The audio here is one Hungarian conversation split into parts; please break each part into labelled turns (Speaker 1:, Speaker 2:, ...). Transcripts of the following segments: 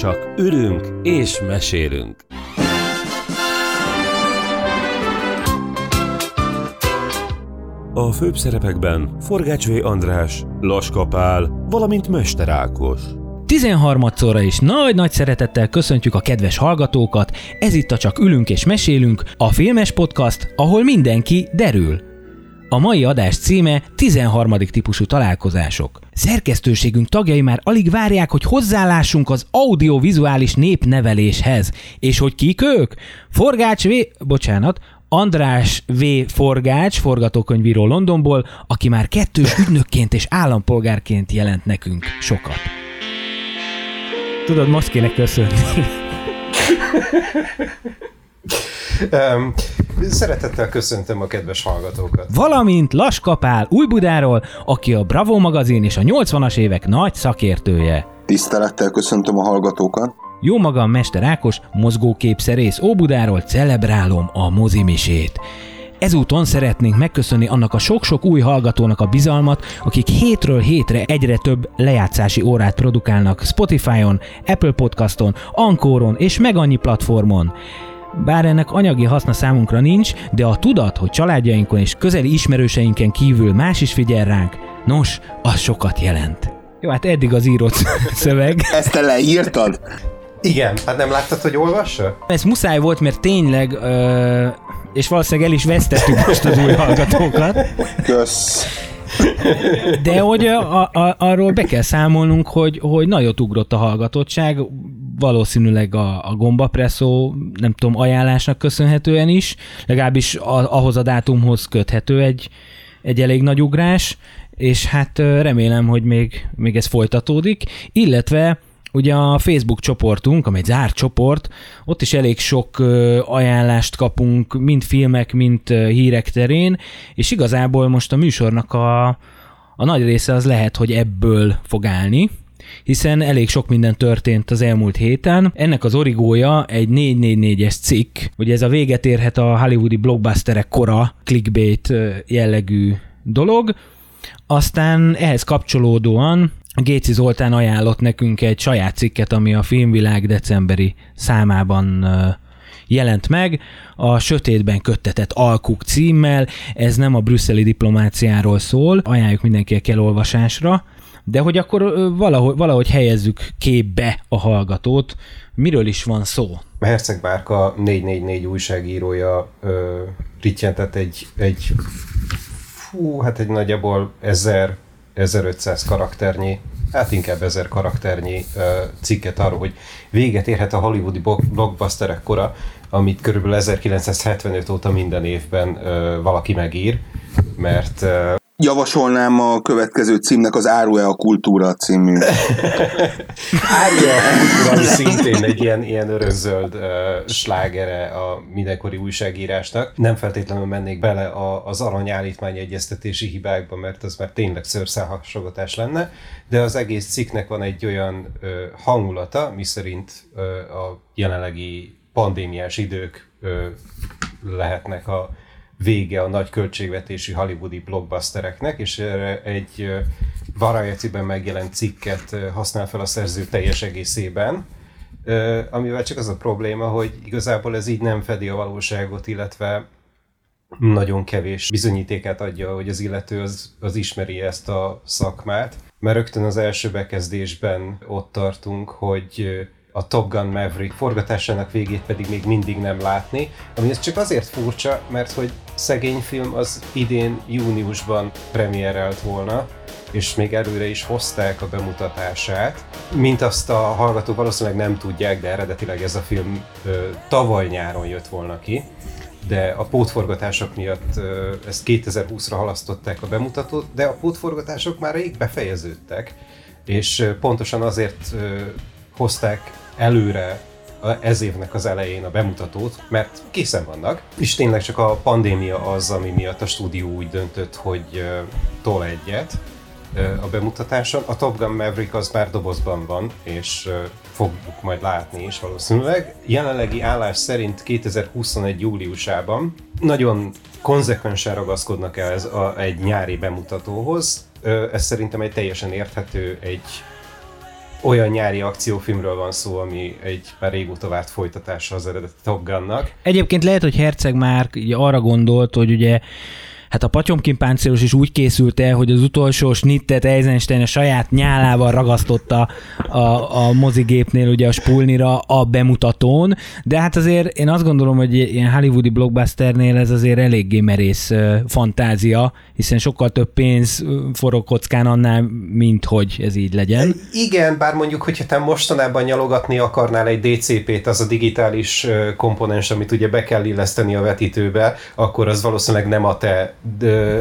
Speaker 1: csak ülünk és mesélünk. A főbb szerepekben Forgács V. András, Laska Pál, valamint Mester Ákos.
Speaker 2: 13-szorra is nagy-nagy szeretettel köszöntjük a kedves hallgatókat, ez itt a Csak ülünk és mesélünk, a filmes podcast, ahol mindenki derül. A mai adás címe 13. típusú találkozások. Szerkesztőségünk tagjai már alig várják, hogy hozzálássunk az audiovizuális népneveléshez. És hogy kik ők? Forgács V... Bocsánat, András V. Forgács, forgatókönyvíró Londonból, aki már kettős ügynökként és állampolgárként jelent nekünk sokat. Tudod, most kéne köszönni.
Speaker 3: Um, szeretettel köszöntöm a kedves hallgatókat.
Speaker 2: Valamint Laskapál Újbudáról, aki a Bravo magazin és a 80-as évek nagy szakértője.
Speaker 4: Tisztelettel köszöntöm a hallgatókat.
Speaker 2: Jó magam, Mester Ákos, mozgóképszerész Óbudáról celebrálom a mozimisét. Ezúton szeretnénk megköszönni annak a sok-sok új hallgatónak a bizalmat, akik hétről hétre egyre több lejátszási órát produkálnak Spotify-on, Apple Podcaston, Ankoron és meg annyi platformon. Bár ennek anyagi haszna számunkra nincs, de a tudat, hogy családjainkon és közeli ismerőseinken kívül más is figyel ránk, nos, az sokat jelent. Jó, hát eddig az írott szöveg.
Speaker 4: Ezt te leírtad?
Speaker 3: Igen, hát nem láttad, hogy olvassa?
Speaker 2: Ez muszáj volt, mert tényleg, ö, és valószínűleg el is vesztettük most az új hallgatókat.
Speaker 4: Kösz.
Speaker 2: De hogy a, a, arról be kell számolnunk, hogy, hogy nagyot ugrott a hallgatottság, valószínűleg a, a gombapresszó, nem tudom, ajánlásnak köszönhetően is, legalábbis a, ahhoz a dátumhoz köthető egy, egy elég nagy ugrás, és hát remélem, hogy még, még ez folytatódik, illetve Ugye a Facebook csoportunk, amely egy zárt csoport, ott is elég sok ajánlást kapunk, mind filmek, mind hírek terén, és igazából most a műsornak a, a nagy része az lehet, hogy ebből fog állni, hiszen elég sok minden történt az elmúlt héten. Ennek az origója egy 444-es cikk, ugye ez a véget érhet a hollywoodi blockbusterek kora clickbait jellegű dolog, aztán ehhez kapcsolódóan Géci Zoltán ajánlott nekünk egy saját cikket, ami a Filmvilág decemberi számában jelent meg, a Sötétben köttetett alkuk címmel, ez nem a brüsszeli diplomáciáról szól, ajánljuk mindenkinek elolvasásra, de hogy akkor valahogy, valahogy helyezzük képbe a hallgatót, miről is van szó?
Speaker 3: Herceg Bárka 444 újságírója ö, rittyentett egy, egy fú, hát egy nagyjából 1000 1500 karakternyi, hát inkább 1000 karakternyi uh, cikket arról, hogy véget érhet a hollywoodi blockbusterek kora, amit körülbelül 1975 óta minden évben uh, valaki megír, mert
Speaker 4: Javasolnám a következő címnek az Árul-e a kultúra című.
Speaker 3: Árul-e a kultúra, szintén egy ilyen, ilyen örökzöld uh, slágere a mindenkori újságírásnak. Nem feltétlenül mennék bele a, az aranyállítmány egyeztetési hibákba, mert az már tényleg szőrszálhasogatás lenne, de az egész cikknek van egy olyan uh, hangulata, miszerint uh, a jelenlegi pandémiás idők uh, lehetnek a vége a nagy költségvetésű hollywoodi blockbustereknek, és erre egy Variety-ben megjelent cikket használ fel a szerző teljes egészében, amivel csak az a probléma, hogy igazából ez így nem fedi a valóságot, illetve nagyon kevés bizonyítékát adja, hogy az illető az, az ismeri ezt a szakmát, mert rögtön az első bekezdésben ott tartunk, hogy a Top Gun Maverick forgatásának végét pedig még mindig nem látni, ami ez csak azért furcsa, mert hogy szegény film az idén júniusban premierelt volna, és még előre is hozták a bemutatását. Mint azt a hallgatók valószínűleg nem tudják, de eredetileg ez a film ö, tavaly nyáron jött volna ki, de a pótforgatások miatt ö, ezt 2020-ra halasztották a bemutatót, de a pótforgatások már rég befejeződtek, és pontosan azért ö, hozták előre ez évnek az elején a bemutatót, mert készen vannak, és tényleg csak a pandémia az, ami miatt a stúdió úgy döntött, hogy tol egyet a bemutatáson. A Top Gun Maverick az már dobozban van, és fogjuk majd látni is valószínűleg. Jelenlegi állás szerint 2021. júliusában nagyon konzekvensen ragaszkodnak el ez a, egy nyári bemutatóhoz. Ez szerintem egy teljesen érthető, egy olyan nyári akciófilmről van szó, ami egy már régóta várt folytatása az eredeti Top Gunnak.
Speaker 2: Egyébként lehet, hogy Herceg már arra gondolt, hogy ugye hát a Patyomkin páncélos is úgy készült el, hogy az utolsó snittet Eisenstein a saját nyálával ragasztotta a, a mozigépnél ugye a spulnira a bemutatón, de hát azért én azt gondolom, hogy ilyen hollywoodi blockbusternél ez azért eléggé merész fantázia, hiszen sokkal több pénz forog kockán annál, mint hogy ez így legyen.
Speaker 3: Igen, bár mondjuk, hogyha te mostanában nyalogatni akarnál egy DCP-t, az a digitális komponens, amit ugye be kell illeszteni a vetítőbe, akkor az valószínűleg nem a te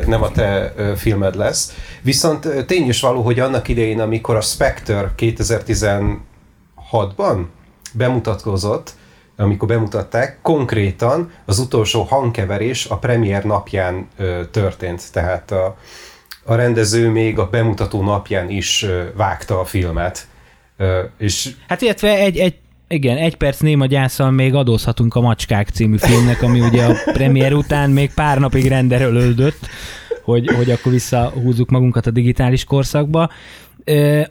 Speaker 3: nem a te filmed lesz. Viszont tény is való, hogy annak idején, amikor a Spectre 2016-ban bemutatkozott, amikor bemutatták, konkrétan az utolsó hangkeverés a premier napján történt, tehát a, a rendező még a bemutató napján is vágta a filmet. És
Speaker 2: hát illetve egy, egy igen, egy perc néma gyászal még adózhatunk a Macskák című filmnek, ami ugye a premier után még pár napig renderölődött, hogy, hogy akkor visszahúzzuk magunkat a digitális korszakba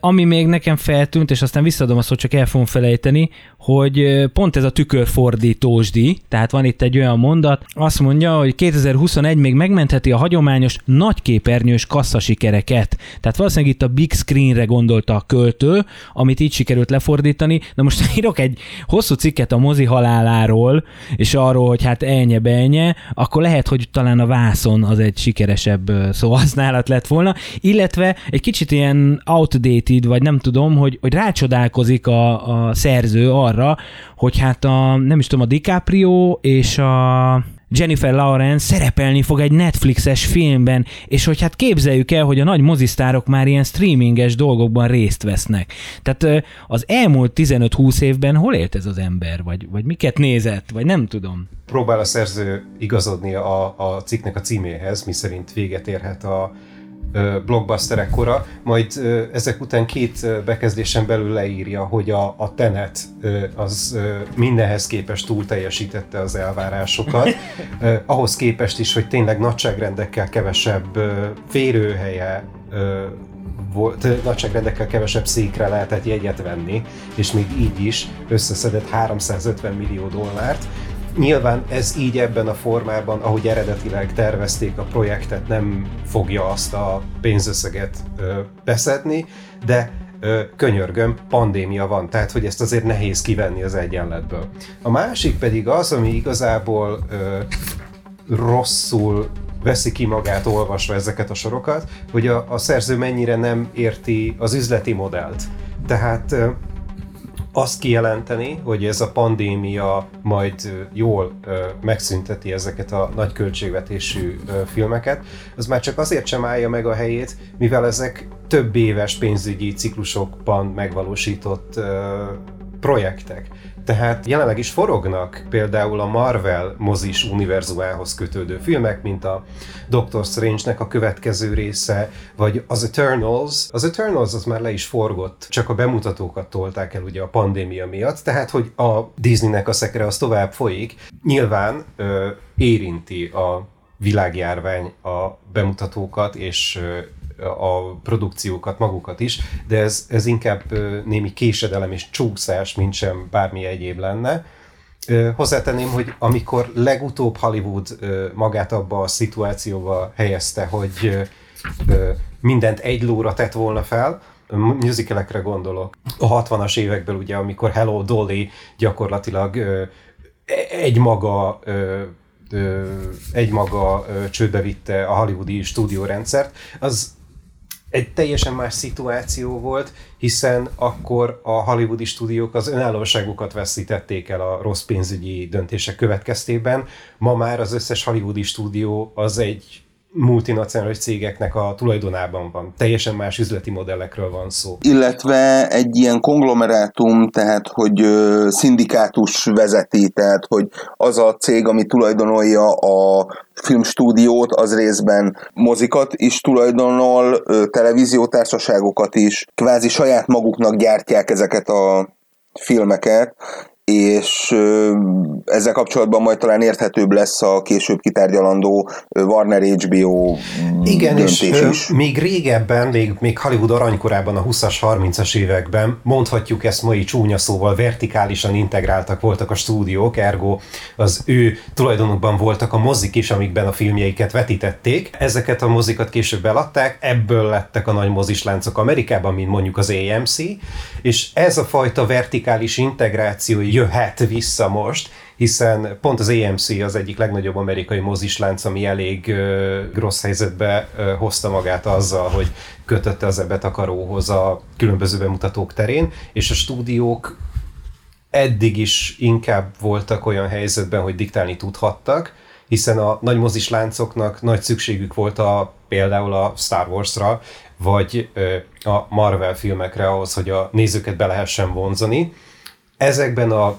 Speaker 2: ami még nekem feltűnt, és aztán visszadom azt, hogy csak el fogom felejteni, hogy pont ez a tükörfordítósdi, tehát van itt egy olyan mondat, azt mondja, hogy 2021 még megmentheti a hagyományos nagyképernyős kasszasikereket. Tehát valószínűleg itt a big screenre gondolta a költő, amit így sikerült lefordítani. Na most írok egy hosszú cikket a mozi haláláról, és arról, hogy hát elnye benye, akkor lehet, hogy talán a vászon az egy sikeresebb szóhasználat lett volna, illetve egy kicsit ilyen outdated, vagy nem tudom, hogy, hogy rácsodálkozik a, a szerző arra, hogy hát a, nem is tudom, a DiCaprio és a Jennifer Lawrence szerepelni fog egy Netflixes filmben, és hogy hát képzeljük el, hogy a nagy mozisztárok már ilyen streaminges dolgokban részt vesznek. Tehát az elmúlt 15-20 évben hol élt ez az ember, vagy, vagy miket nézett, vagy nem tudom.
Speaker 3: Próbál a szerző igazodni a, a cikknek a címéhez, miszerint véget érhet a blockbusterek kora, majd ezek után két bekezdésen belül leírja, hogy a, a Tenet az mindenhez képest túl teljesítette az elvárásokat, ahhoz képest is, hogy tényleg nagyságrendekkel kevesebb férőhelye volt, nagyságrendekkel kevesebb székre lehetett jegyet venni, és még így is összeszedett 350 millió dollárt, Nyilván ez így ebben a formában, ahogy eredetileg tervezték a projektet, nem fogja azt a pénzösszeget ö, beszedni, de ö, könyörgöm, pandémia van, tehát hogy ezt azért nehéz kivenni az egyenletből. A másik pedig az, ami igazából ö, rosszul veszi ki magát olvasva ezeket a sorokat, hogy a, a szerző mennyire nem érti az üzleti modellt. Tehát azt kijelenteni, hogy ez a pandémia majd jól megszünteti ezeket a nagy költségvetésű filmeket, az már csak azért sem állja meg a helyét, mivel ezek több éves pénzügyi ciklusokban megvalósított projektek. Tehát jelenleg is forognak például a Marvel mozis univerzumához kötődő filmek, mint a Doctor Strange-nek a következő része, vagy az Eternals. Az Eternals az már le is forgott, csak a bemutatókat tolták el ugye a pandémia miatt, tehát hogy a Disneynek a szekre az tovább folyik. Nyilván ö, érinti a világjárvány a bemutatókat, és a produkciókat magukat is, de ez, ez inkább némi késedelem és csúszás, mint sem bármi egyéb lenne. Hozzátenném, hogy amikor legutóbb Hollywood magát abba a szituációba helyezte, hogy mindent egy lóra tett volna fel, musicalekre gondolok. A 60-as évekből ugye, amikor Hello Dolly gyakorlatilag egy maga egy maga csődbe vitte a hollywoodi stúdiórendszert, az egy teljesen más szituáció volt, hiszen akkor a hollywoodi stúdiók az önállóságukat veszítették el a rossz pénzügyi döntések következtében. Ma már az összes hollywoodi stúdió az egy multinacionális cégeknek a tulajdonában van. Teljesen más üzleti modellekről van szó.
Speaker 4: Illetve egy ilyen konglomerátum, tehát hogy szindikátus vezeti, tehát hogy az a cég, ami tulajdonolja a filmstúdiót, az részben mozikat is tulajdonol, televíziótársaságokat is, kvázi saját maguknak gyártják ezeket a filmeket, és ezzel kapcsolatban majd talán érthetőbb lesz a később kitárgyalandó Warner HBO
Speaker 3: Igen,
Speaker 4: döntés
Speaker 3: és
Speaker 4: is.
Speaker 3: még régebben, még, még Hollywood aranykorában, a 20-as, 30-as években, mondhatjuk ezt mai csúnya szóval, vertikálisan integráltak voltak a stúdiók, ergo az ő tulajdonokban voltak a mozik is, amikben a filmjeiket vetítették. Ezeket a mozikat később eladták, ebből lettek a nagy mozisláncok Amerikában, mint mondjuk az AMC, és ez a fajta vertikális integráció jöhet vissza most, hiszen pont az AMC az egyik legnagyobb amerikai mozislánc, ami elég ö, rossz helyzetbe ö, hozta magát azzal, hogy kötötte az ebetakaróhoz a különböző bemutatók terén, és a stúdiók eddig is inkább voltak olyan helyzetben, hogy diktálni tudhattak, hiszen a nagy mozisláncoknak nagy szükségük volt a, például a Star Wars-ra, vagy ö, a Marvel filmekre ahhoz, hogy a nézőket be lehessen vonzani. Ezekben a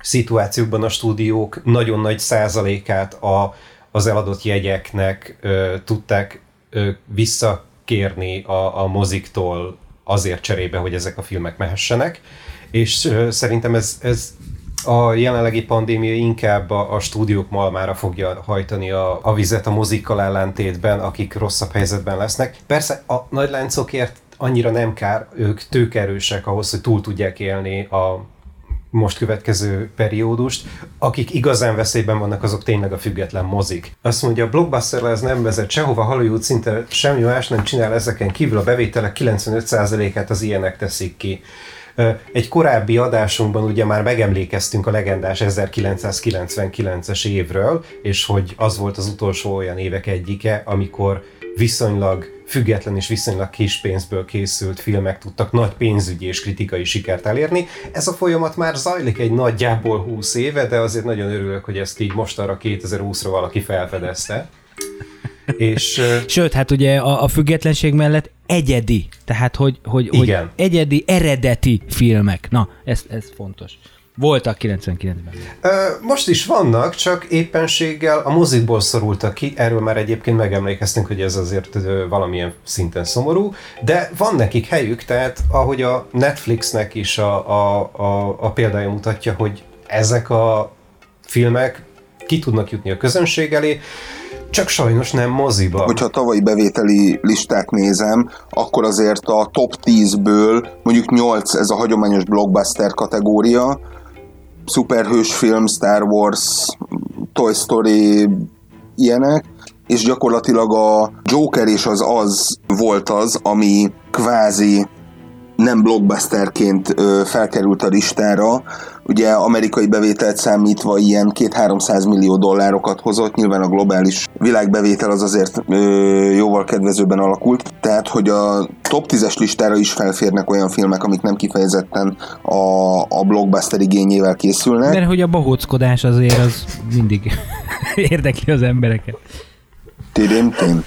Speaker 3: szituációkban a stúdiók nagyon nagy százalékát a, az eladott jegyeknek ö, tudták ö, visszakérni a, a moziktól azért cserébe, hogy ezek a filmek mehessenek, és ö, szerintem ez, ez a jelenlegi pandémia inkább a, a stúdiók malmára fogja hajtani a, a vizet a mozikkal ellentétben, akik rosszabb helyzetben lesznek. Persze a nagy láncokért annyira nem kár, ők tőkerősek ahhoz, hogy túl tudják élni a most következő periódust. Akik igazán veszélyben vannak, azok tényleg a független mozik. Azt mondja, a blockbuster ez nem vezet sehova, Hollywood szinte semmi más nem csinál ezeken kívül, a bevételek 95%-át az ilyenek teszik ki. Egy korábbi adásunkban ugye már megemlékeztünk a legendás 1999-es évről, és hogy az volt az utolsó olyan évek egyike, amikor viszonylag független és viszonylag kis pénzből készült filmek tudtak nagy pénzügyi és kritikai sikert elérni. Ez a folyamat már zajlik egy nagyjából 20 éve, de azért nagyon örülök, hogy ezt így mostanra 2020-ra valaki felfedezte. És,
Speaker 2: Sőt, hát ugye a, a függetlenség mellett egyedi, tehát hogy, hogy,
Speaker 3: Igen.
Speaker 2: hogy egyedi, eredeti filmek. Na, ez, ez fontos. Voltak 99-ben.
Speaker 3: Ö, Most is vannak, csak éppenséggel a mozikból szorultak ki, erről már egyébként megemlékeztünk, hogy ez azért valamilyen szinten szomorú, de van nekik helyük, tehát ahogy a Netflixnek is a, a, a, a példája mutatja, hogy ezek a filmek ki tudnak jutni a közönség elé, csak sajnos nem moziba.
Speaker 4: Hogyha a tavalyi bevételi listát nézem, akkor azért a top 10-ből mondjuk 8 ez a hagyományos blockbuster kategória, szuperhős film, Star Wars, Toy Story, ilyenek, és gyakorlatilag a Joker és az az volt az, ami kvázi nem blockbusterként ö, felkerült a listára, ugye amerikai bevételt számítva ilyen 2-300 millió dollárokat hozott, nyilván a globális világbevétel az azért ö, jóval kedvezőben alakult, tehát hogy a top 10-es listára is felférnek olyan filmek, amik nem kifejezetten a, a blockbuster igényével készülnek.
Speaker 2: Mert hogy a bohóckodás azért az mindig érdekli az embereket.
Speaker 4: Tidém, tém.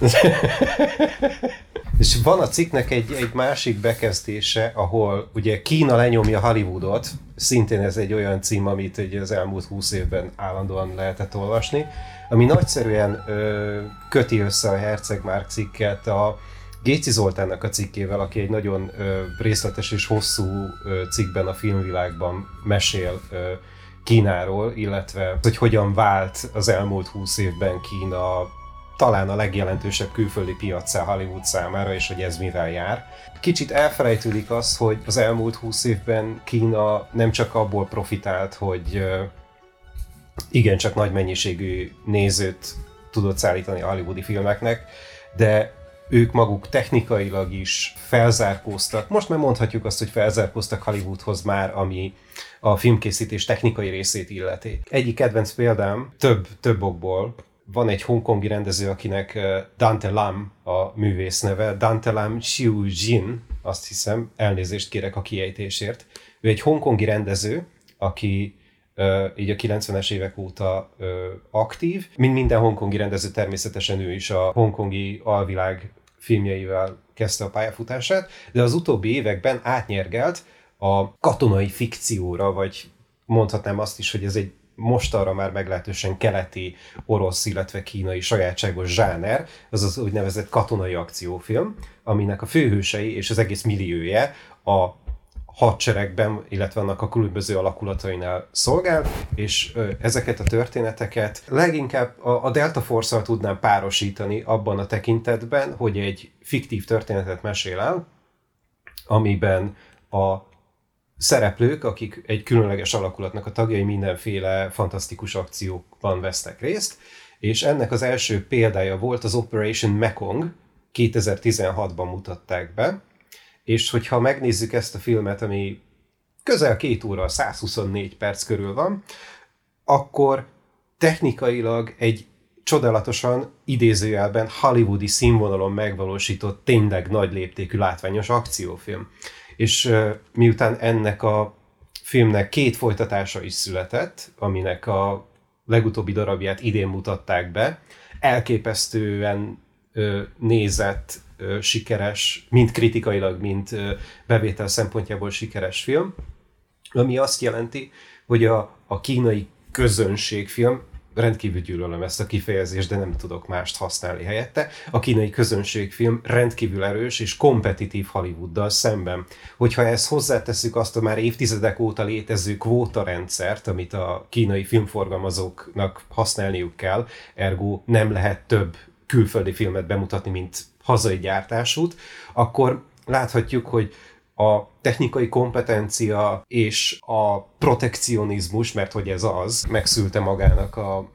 Speaker 3: És van a cikknek egy, egy másik bekezdése, ahol ugye Kína lenyomja Hollywoodot, szintén ez egy olyan cím, amit ugye az elmúlt húsz évben állandóan lehetett olvasni, ami nagyszerűen ö, köti össze a Herceg Márk cikket a Géci Zoltánnak a cikkével, aki egy nagyon ö, részletes és hosszú ö, cikkben a filmvilágban mesél ö, Kínáról, illetve hogy hogyan vált az elmúlt húsz évben Kína talán a legjelentősebb külföldi piacá Hollywood számára, és hogy ez mivel jár. Kicsit elfelejtődik az, hogy az elmúlt húsz évben Kína nem csak abból profitált, hogy ö, igencsak nagy mennyiségű nézőt tudott szállítani a hollywoodi filmeknek, de ők maguk technikailag is felzárkóztak. Most már mondhatjuk azt, hogy felzárkóztak Hollywoodhoz már, ami a filmkészítés technikai részét illeti. Egyik kedvenc példám több, több okból, van egy hongkongi rendező, akinek Dante Lam a művész neve, Dante Lam Xiu Jin, azt hiszem, elnézést kérek a kiejtésért. Ő egy hongkongi rendező, aki így a 90-es évek óta aktív. Mint minden hongkongi rendező, természetesen ő is a hongkongi alvilág filmjeivel kezdte a pályafutását, de az utóbbi években átnyergelt a katonai fikcióra, vagy mondhatnám azt is, hogy ez egy mostanra már meglehetősen keleti, orosz, illetve kínai sajátságos zsáner, az az úgynevezett katonai akciófilm, aminek a főhősei és az egész milliója a hadseregben, illetve annak a különböző alakulatainál szolgál, és ezeket a történeteket leginkább a, a Delta force tudnám párosítani abban a tekintetben, hogy egy fiktív történetet mesél el, amiben a szereplők, akik egy különleges alakulatnak a tagjai mindenféle fantasztikus akciókban vesznek részt, és ennek az első példája volt az Operation Mekong, 2016-ban mutatták be, és hogyha megnézzük ezt a filmet, ami közel két óra, 124 perc körül van, akkor technikailag egy csodálatosan idézőjelben hollywoodi színvonalon megvalósított tényleg nagy léptékű látványos akciófilm. És miután ennek a filmnek két folytatása is született, aminek a legutóbbi darabját idén mutatták be, elképesztően uh, nézett sikeres, mind kritikailag, mind bevétel szempontjából sikeres film, ami azt jelenti, hogy a, a kínai közönségfilm, rendkívül gyűlölöm ezt a kifejezést, de nem tudok mást használni helyette. A kínai közönségfilm rendkívül erős és kompetitív Hollywooddal szemben. Hogyha ezt hozzáteszük azt a már évtizedek óta létező kvóta rendszert, amit a kínai filmforgalmazóknak használniuk kell, ergo nem lehet több külföldi filmet bemutatni, mint hazai gyártásút, akkor láthatjuk, hogy a technikai kompetencia és a protekcionizmus, mert hogy ez az, megszülte magának a,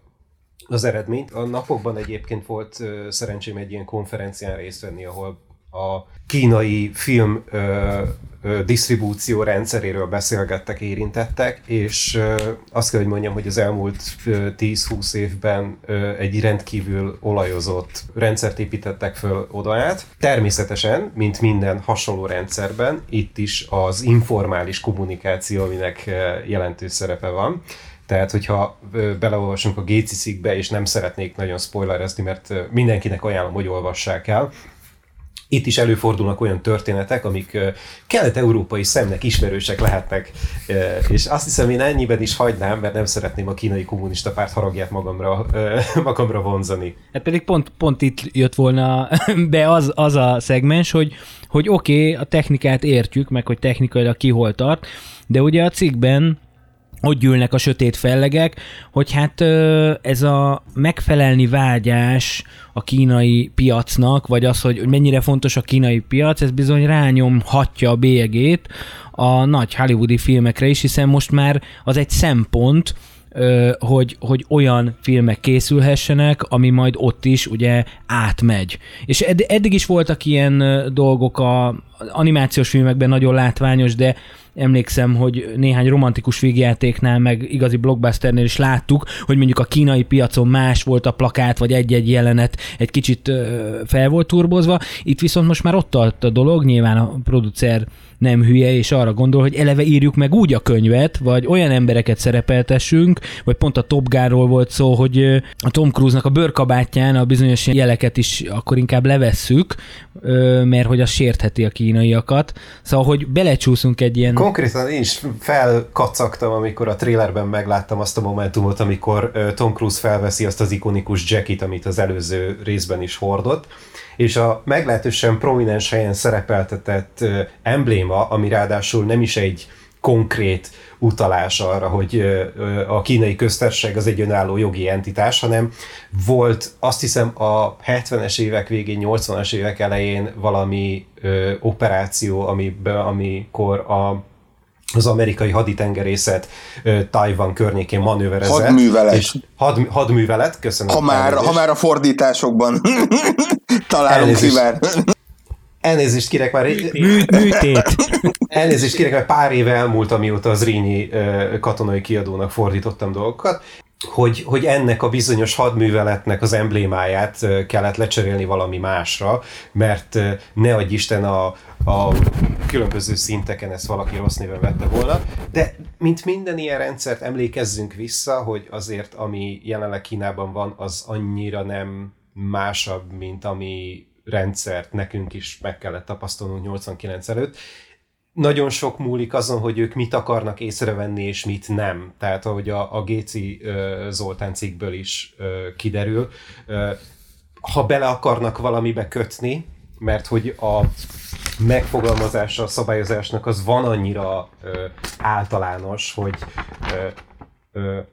Speaker 3: az eredményt. A napokban egyébként volt szerencsém egy ilyen konferencián részt venni, ahol a kínai film ö, ö, disztribúció rendszeréről beszélgettek, érintettek, és ö, azt kell, hogy mondjam, hogy az elmúlt 10-20 évben ö, egy rendkívül olajozott rendszert építettek föl oda át. Természetesen, mint minden hasonló rendszerben, itt is az informális kommunikáció, aminek jelentős szerepe van. Tehát, hogyha beleolvasunk a Géci cikkbe, és nem szeretnék nagyon spoilerezni, mert mindenkinek ajánlom, hogy olvassák el, itt is előfordulnak olyan történetek, amik kelet-európai szemnek ismerősek lehetnek, és azt hiszem én ennyiben is hagynám, mert nem szeretném a kínai kommunista párt haragját magamra, magamra vonzani.
Speaker 2: Hát pedig pont, pont itt jött volna be az, az a szegmens, hogy, hogy oké, okay, a technikát értjük, meg hogy technikailag ki hol tart, de ugye a cikkben ott gyűlnek a sötét fellegek, hogy hát ez a megfelelni vágyás a kínai piacnak, vagy az, hogy mennyire fontos a kínai piac, ez bizony rányomhatja a bélyegét a nagy hollywoodi filmekre is, hiszen most már az egy szempont, hogy, hogy olyan filmek készülhessenek, ami majd ott is ugye átmegy. És edd- eddig is voltak ilyen dolgok a animációs filmekben nagyon látványos, de emlékszem, hogy néhány romantikus végjátéknál, meg igazi blockbusternél is láttuk, hogy mondjuk a kínai piacon más volt a plakát, vagy egy-egy jelenet egy kicsit fel volt turbozva. Itt viszont most már ott tart a dolog, nyilván a producer nem hülye, és arra gondol, hogy eleve írjuk meg úgy a könyvet, vagy olyan embereket szerepeltessünk, vagy pont a Top Gun-ról volt szó, hogy a Tom Cruise-nak a bőrkabátján a bizonyos jeleket is akkor inkább levesszük, mert hogy az sértheti a kínaiakat. Szóval, hogy belecsúszunk egy ilyen...
Speaker 3: Konkrétan én is felkacagtam, amikor a trailerben megláttam azt a momentumot, amikor Tom Cruise felveszi azt az ikonikus jackit, amit az előző részben is hordott, és a meglehetősen prominens helyen szerepeltetett embléma, ami ráadásul nem is egy konkrét utalás arra, hogy a kínai köztársaság az egy önálló jogi entitás, hanem volt azt hiszem a 70-es évek végén, 80-as évek elején valami operáció, amiben, amikor a az amerikai haditengerészet Tajvan környékén manőverezett.
Speaker 4: Hadművelet.
Speaker 3: És had, hadművelet, köszönöm.
Speaker 4: Ha már, ha már a fordításokban találunk kivel.
Speaker 3: Elnézést kérek már.
Speaker 2: Mű, műtét.
Speaker 3: Elnézést kérek, mert pár éve elmúlt, amióta az Rényi katonai kiadónak fordítottam dolgokat hogy, hogy ennek a bizonyos hadműveletnek az emblémáját kellett lecserélni valami másra, mert ne adj Isten a, a különböző szinteken ezt valaki rossz néven vette volna, de mint minden ilyen rendszert emlékezzünk vissza, hogy azért ami jelenleg Kínában van, az annyira nem másabb, mint ami rendszert nekünk is meg kellett tapasztalnunk 89 előtt, nagyon sok múlik azon, hogy ők mit akarnak észrevenni, és mit nem. Tehát, ahogy a, a Géci Zoltán cikkből is kiderül, ha bele akarnak valamibe kötni, mert hogy a megfogalmazása a szabályozásnak az van annyira általános, hogy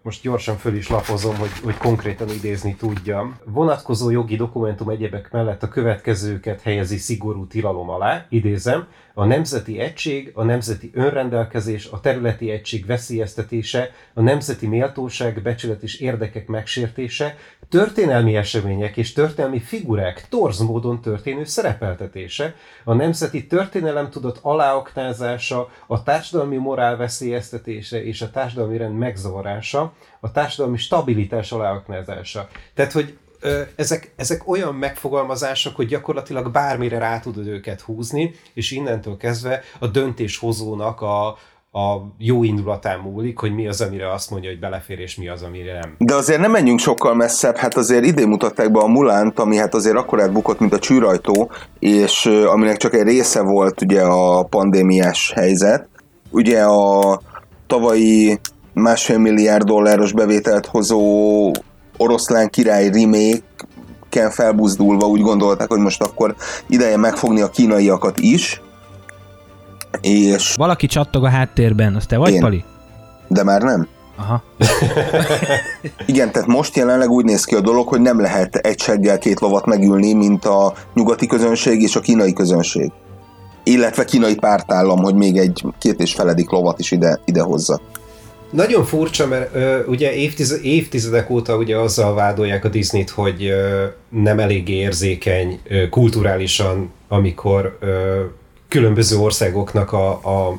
Speaker 3: most gyorsan föl is lapozom, hogy, hogy konkrétan idézni tudjam. Vonatkozó jogi dokumentum egyebek mellett a következőket helyezi szigorú tilalom alá, idézem, a nemzeti egység, a nemzeti önrendelkezés, a területi egység veszélyeztetése, a nemzeti méltóság, becsület és érdekek megsértése, történelmi események és történelmi figurák torz módon történő szerepeltetése, a nemzeti történelem tudott aláoknázása, a társadalmi morál veszélyeztetése és a társadalmi rend megzavarása, a társadalmi stabilitás aláoknázása. Tehát, hogy ezek, ezek olyan megfogalmazások, hogy gyakorlatilag bármire rá tudod őket húzni, és innentől kezdve a döntéshozónak a, a jó indulatán múlik, hogy mi az, amire azt mondja, hogy belefér, és mi az, amire nem.
Speaker 4: De azért nem menjünk sokkal messzebb, hát azért idén mutatták be a Mulánt, ami hát azért akkor elbukott, mint a csűrajtó, és aminek csak egy része volt ugye a pandémiás helyzet. Ugye a tavalyi másfél milliárd dolláros bevételt hozó oroszlán király remake ken felbuzdulva úgy gondolták, hogy most akkor ideje megfogni a kínaiakat is. És
Speaker 2: Valaki csattog a háttérben, az te vagy,
Speaker 4: Én.
Speaker 2: Pali?
Speaker 4: de már nem.
Speaker 2: Aha.
Speaker 4: Igen, tehát most jelenleg úgy néz ki a dolog, hogy nem lehet egy seggel két lovat megülni, mint a nyugati közönség és a kínai közönség. Illetve kínai pártállam, hogy még egy két és feledik lovat is ide, ide hozza.
Speaker 3: Nagyon furcsa, mert ö, ugye évtiz- évtizedek óta ugye azzal vádolják a Disney-t, hogy ö, nem elég érzékeny ö, kulturálisan, amikor ö, különböző országoknak a, a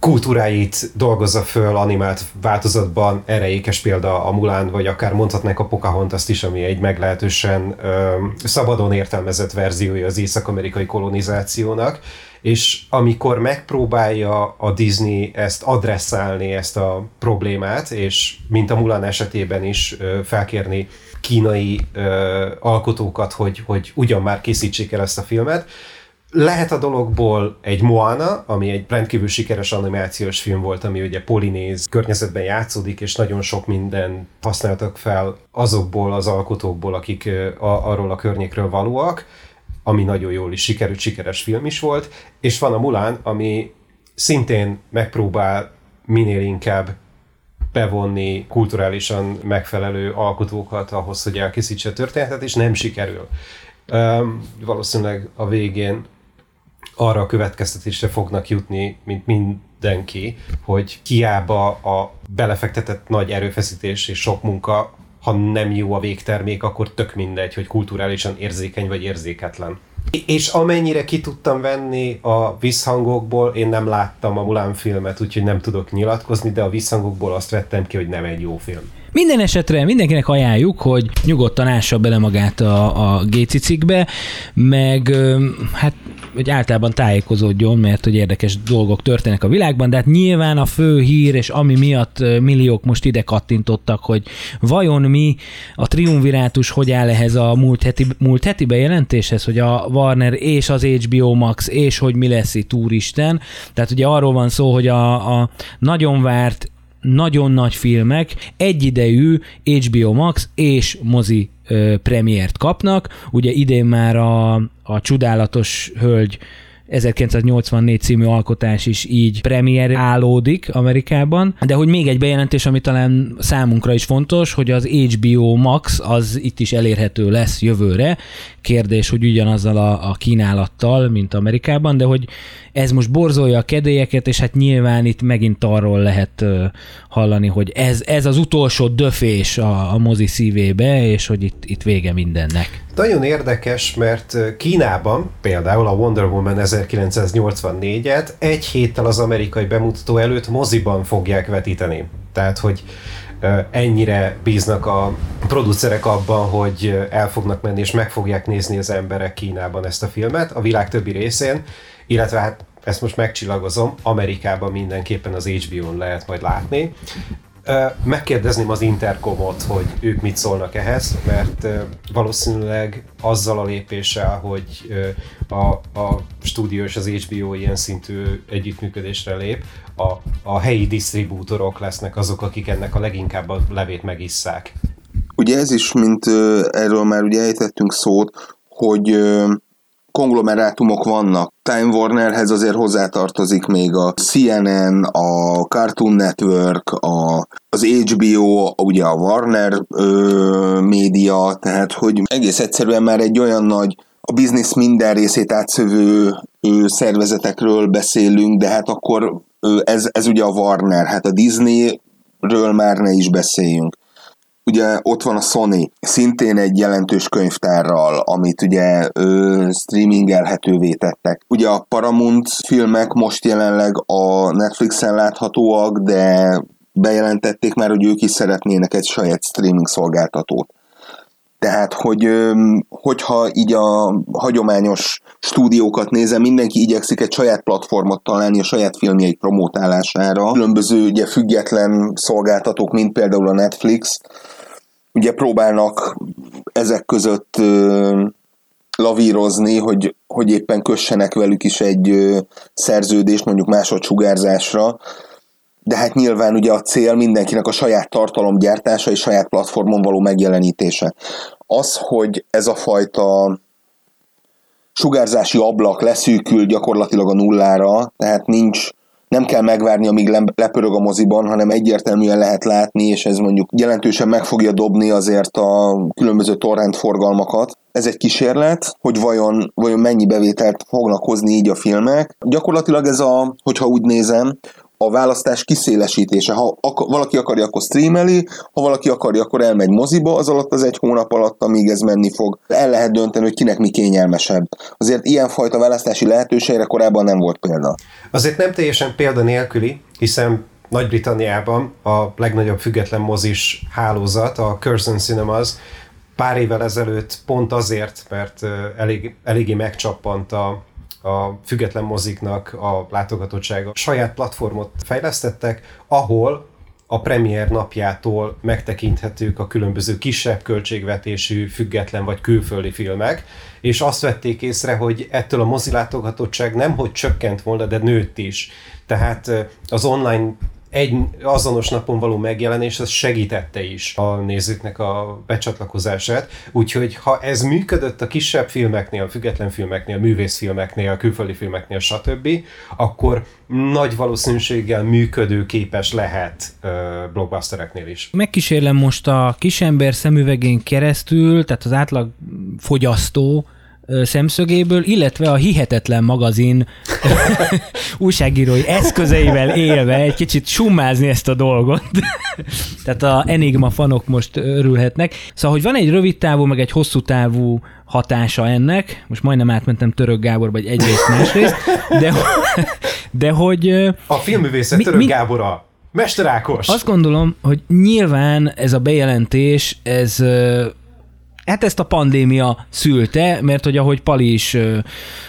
Speaker 3: kultúráit dolgozza föl animált változatban, erre ékes példa a Mulan, vagy akár mondhatnánk a Pocahontas is, ami egy meglehetősen ö, szabadon értelmezett verziója az észak-amerikai kolonizációnak, és amikor megpróbálja a Disney ezt adresszálni, ezt a problémát, és mint a Mulan esetében is ö, felkérni kínai ö, alkotókat, hogy, hogy ugyan már készítsék el ezt a filmet, lehet a dologból egy Moana, ami egy rendkívül sikeres animációs film volt, ami ugye polinéz környezetben játszódik, és nagyon sok minden használtak fel azokból az alkotókból, akik a, arról a környékről valóak, ami nagyon jól is sikerült, sikeres film is volt, és van a Mulan, ami szintén megpróbál minél inkább bevonni kulturálisan megfelelő alkotókat ahhoz, hogy elkészítse a történetet, és nem sikerül. Um, valószínűleg a végén arra a következtetésre fognak jutni, mint mindenki, hogy hiába a belefektetett nagy erőfeszítés és sok munka, ha nem jó a végtermék, akkor tök mindegy, hogy kulturálisan érzékeny vagy érzéketlen. És amennyire ki tudtam venni a visszhangokból, én nem láttam a Mulan filmet, úgyhogy nem tudok nyilatkozni, de a visszhangokból azt vettem ki, hogy nem egy jó film.
Speaker 2: Minden esetre mindenkinek ajánljuk, hogy nyugodtan ássa bele magát a, a gécicikbe, meg hát hogy általában tájékozódjon, mert hogy érdekes dolgok történnek a világban, de hát nyilván a fő hír, és ami miatt milliók most ide kattintottak, hogy vajon mi a triumvirátus hogy áll ehhez a múlt heti, múlt heti bejelentéshez, hogy a Warner és az HBO Max, és hogy mi lesz itt úristen. Tehát ugye arról van szó, hogy a, a nagyon várt nagyon nagy filmek egyidejű HBO Max és mozi premiért kapnak. Ugye idén már a, a Csodálatos Hölgy 1984 című alkotás is így premier állódik Amerikában, de hogy még egy bejelentés, ami talán számunkra is fontos, hogy az HBO Max az itt is elérhető lesz jövőre. Kérdés, hogy ugyanazzal a, a kínálattal, mint Amerikában, de hogy ez most borzolja a kedélyeket, és hát nyilván itt megint arról lehet hallani, hogy ez, ez az utolsó döfés a, a mozi szívébe, és hogy itt, itt vége mindennek.
Speaker 3: Nagyon érdekes, mert Kínában például a Wonder Woman 1984-et egy héttel az amerikai bemutató előtt moziban fogják vetíteni. Tehát, hogy ennyire bíznak a producerek abban, hogy el fognak menni és meg fogják nézni az emberek Kínában ezt a filmet, a világ többi részén, illetve hát ezt most megcsillagozom, Amerikában mindenképpen az HBO-n lehet majd látni. Megkérdezném az Intercomot, hogy ők mit szólnak ehhez, mert valószínűleg azzal a lépéssel, hogy a, a stúdió és az HBO ilyen szintű együttműködésre lép, a, a helyi disztribútorok lesznek azok, akik ennek a leginkább a levét megisszák.
Speaker 4: Ugye ez is, mint erről már ugye ejtettünk szót, hogy konglomerátumok vannak. Time Warnerhez azért hozzátartozik még a CNN, a Cartoon Network, a, az HBO, ugye a Warner ö, média, tehát hogy egész egyszerűen már egy olyan nagy a biznisz minden részét átszövő ö, szervezetekről beszélünk, de hát akkor ö, ez, ez ugye a Warner, hát a Disneyről már ne is beszéljünk ugye ott van a Sony, szintén egy jelentős könyvtárral, amit ugye ö, streamingelhetővé tettek. Ugye a Paramount filmek most jelenleg a Netflixen láthatóak, de bejelentették már, hogy ők is szeretnének egy saját streaming szolgáltatót. Tehát, hogy hogyha így a hagyományos stúdiókat nézem, mindenki igyekszik egy saját platformot találni a saját filmjeik promótálására. Különböző ugye független szolgáltatók, mint például a Netflix, ugye próbálnak ezek között lavírozni, hogy, hogy éppen kössenek velük is egy szerződést, mondjuk másodsugárzásra, de hát nyilván ugye a cél mindenkinek a saját tartalomgyártása és saját platformon való megjelenítése. Az, hogy ez a fajta sugárzási ablak leszűkül gyakorlatilag a nullára, tehát nincs nem kell megvárni, amíg lepörög a moziban, hanem egyértelműen lehet látni, és ez mondjuk jelentősen meg fogja dobni azért a különböző torrent forgalmakat. Ez egy kísérlet, hogy vajon, vajon mennyi bevételt fognak hozni így a filmek. Gyakorlatilag ez a, hogyha úgy nézem, a választás kiszélesítése. Ha ak- valaki akarja, akkor streameli, ha valaki akarja, akkor elmegy moziba, az alatt az egy hónap alatt, amíg ez menni fog. El lehet dönteni, hogy kinek mi kényelmesebb. Azért ilyenfajta választási lehetőségre korábban nem volt példa.
Speaker 3: Azért nem teljesen példa nélküli, hiszen Nagy-Britanniában a legnagyobb független mozis hálózat, a Curzon Cinemas, pár évvel ezelőtt pont azért, mert elég, eléggé megcsappant a a független moziknak a látogatottsága. Saját platformot fejlesztettek, ahol a premier napjától megtekinthetők a különböző kisebb költségvetésű, független vagy külföldi filmek, és azt vették észre, hogy ettől a mozilátogatottság nem hogy csökkent volna, de nőtt is. Tehát az online egy azonos napon való megjelenés, az segítette is a nézőknek a becsatlakozását. Úgyhogy ha ez működött a kisebb filmeknél, a független filmeknél, a művészfilmeknél, a külföldi filmeknél, stb., akkor nagy valószínűséggel működő képes lehet uh, blockbustereknél is.
Speaker 2: Megkísérlem most a kisember szemüvegén keresztül, tehát az átlag fogyasztó szemszögéből, illetve a Hihetetlen magazin újságírói eszközeivel élve egy kicsit summázni ezt a dolgot. Tehát a Enigma fanok most örülhetnek. Szóval, hogy van egy rövid távú, meg egy hosszú távú hatása ennek, most majdnem átmentem Török Gábor, vagy egyrészt másrészt, de, de hogy...
Speaker 3: A filmművészet mi, Török mi, Gábora. Mester Ákos.
Speaker 2: Azt gondolom, hogy nyilván ez a bejelentés, ez Hát ezt a pandémia szülte, mert hogy ahogy Pali is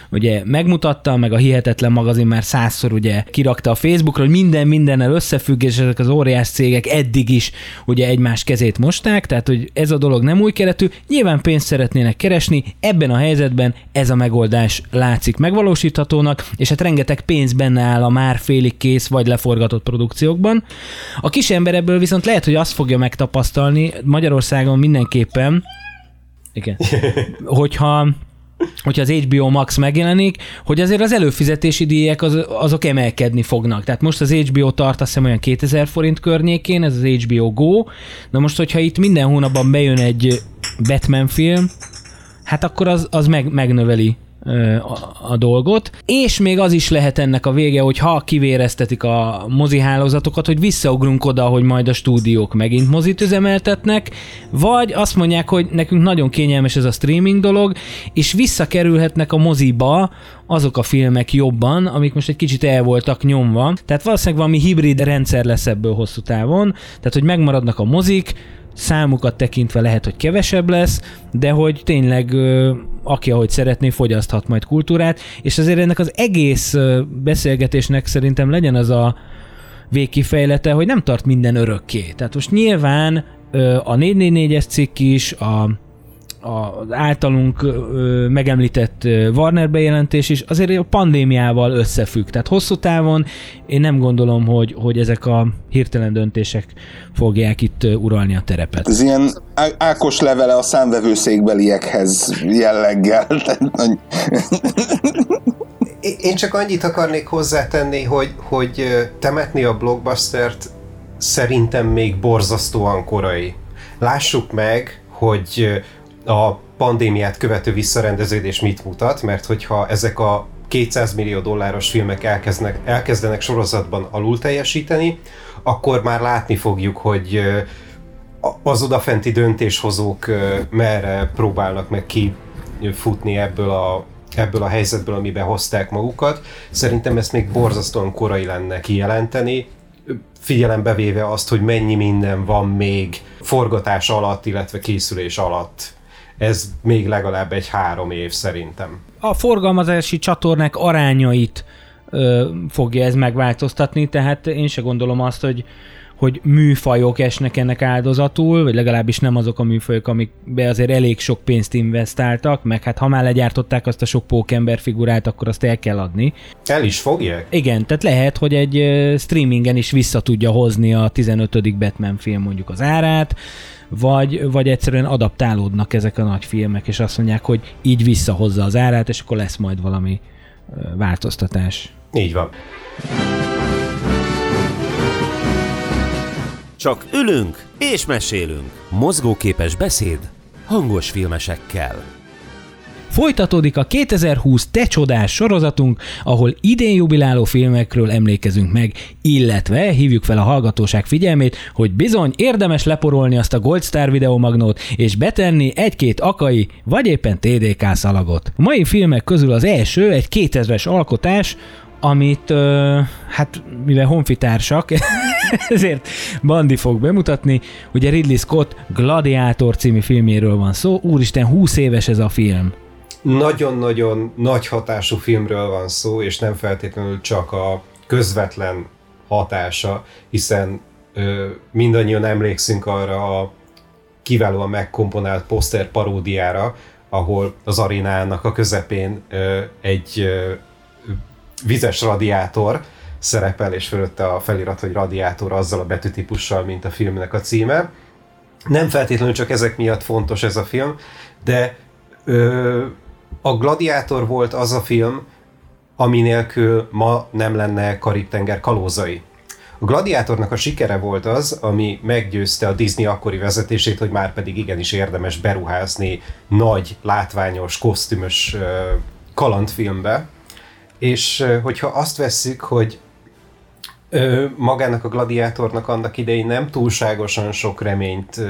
Speaker 2: ugye megmutatta, meg a Hihetetlen magazin már százszor ugye kirakta a Facebookra, hogy minden mindennel összefügg, és ezek az óriás cégek eddig is ugye egymás kezét mosták, tehát hogy ez a dolog nem új keretű, nyilván pénzt szeretnének keresni, ebben a helyzetben ez a megoldás látszik megvalósíthatónak, és hát rengeteg pénz benne áll a már félig kész vagy leforgatott produkciókban. A kis ember ebből viszont lehet, hogy azt fogja megtapasztalni Magyarországon mindenképpen, igen. Hogyha hogyha az HBO Max megjelenik, hogy azért az előfizetési díjak az, azok emelkedni fognak. Tehát most az HBO tart azt hiszem olyan 2000 forint környékén, ez az HBO Go. Na most, hogyha itt minden hónapban bejön egy Batman film, hát akkor az, az meg, megnöveli a, dolgot, és még az is lehet ennek a vége, hogy ha kivéreztetik a mozi hálózatokat, hogy visszaugrunk oda, hogy majd a stúdiók megint mozit üzemeltetnek, vagy azt mondják, hogy nekünk nagyon kényelmes ez a streaming dolog, és visszakerülhetnek a moziba azok a filmek jobban, amik most egy kicsit el voltak nyomva. Tehát valószínűleg valami hibrid rendszer lesz ebből hosszú távon, tehát hogy megmaradnak a mozik, számukat tekintve lehet, hogy kevesebb lesz, de hogy tényleg aki ahogy szeretné, fogyaszthat majd kultúrát, és azért ennek az egész beszélgetésnek szerintem legyen az a végkifejlete, hogy nem tart minden örökké. Tehát most nyilván a 444-es cikk is, a az általunk megemlített Warner bejelentés is azért a pandémiával összefügg. Tehát hosszú távon én nem gondolom, hogy, hogy ezek a hirtelen döntések fogják itt uralni a terepet.
Speaker 4: Ez ilyen Ákos levele a számvevőszékbeliekhez jelleggel.
Speaker 3: Én csak annyit akarnék hozzátenni, hogy, hogy temetni a blockbustert szerintem még borzasztóan korai. Lássuk meg, hogy a pandémiát követő visszarendeződés mit mutat, mert hogyha ezek a 200 millió dolláros filmek elkezdenek, elkezdenek sorozatban alul teljesíteni, akkor már látni fogjuk, hogy az odafenti döntéshozók merre próbálnak meg kifutni ebből a, ebből a helyzetből, amiben hozták magukat. Szerintem ezt még borzasztóan korai lenne kijelenteni, figyelembe véve azt, hogy mennyi minden van még forgatás alatt, illetve készülés alatt. Ez még legalább egy három év szerintem.
Speaker 2: A forgalmazási csatornák arányait ö, fogja ez megváltoztatni, tehát én se gondolom azt, hogy hogy műfajok esnek ennek áldozatul, vagy legalábbis nem azok a műfajok, amikbe azért elég sok pénzt investáltak, meg hát ha már legyártották azt a sok pókember figurát, akkor azt el kell adni.
Speaker 3: El is fogják?
Speaker 2: Igen, tehát lehet, hogy egy streamingen is vissza tudja hozni a 15. Batman film mondjuk az árát, vagy, vagy egyszerűen adaptálódnak ezek a nagy filmek, és azt mondják, hogy így visszahozza az árát, és akkor lesz majd valami változtatás.
Speaker 3: Így van.
Speaker 1: Csak ülünk és mesélünk. Mozgóképes beszéd hangos filmesekkel.
Speaker 2: Folytatódik a 2020 Te csodás sorozatunk, ahol idén jubiláló filmekről emlékezünk meg, illetve hívjuk fel a hallgatóság figyelmét, hogy bizony érdemes leporolni azt a Gold Star videomagnót és betenni egy-két akai vagy éppen TDK szalagot. A mai filmek közül az első egy 2000-es alkotás, amit hát mivel honfitársak, ezért Bandi fog bemutatni. Ugye Ridley Scott Gladiátor című filméről van szó. Úristen, 20 éves ez a film.
Speaker 3: Nagyon-nagyon nagy hatású filmről van szó, és nem feltétlenül csak a közvetlen hatása, hiszen ö, mindannyian emlékszünk arra a kiválóan megkomponált poszter paródiára, ahol az arénának a közepén ö, egy ö, vizes radiátor szerepel, és fölötte a felirat, hogy radiátor azzal a betűtípussal, mint a filmnek a címe. Nem feltétlenül csak ezek miatt fontos ez a film, de ö, a Gladiátor volt az a film, ami nélkül ma nem lenne Karib-tenger kalózai. A Gladiátornak a sikere volt az, ami meggyőzte a Disney akkori vezetését, hogy már pedig igenis érdemes beruházni nagy, látványos, kosztümös kalandfilmbe, és hogyha azt vesszük, hogy magának a gladiátornak annak idején nem túlságosan sok reményt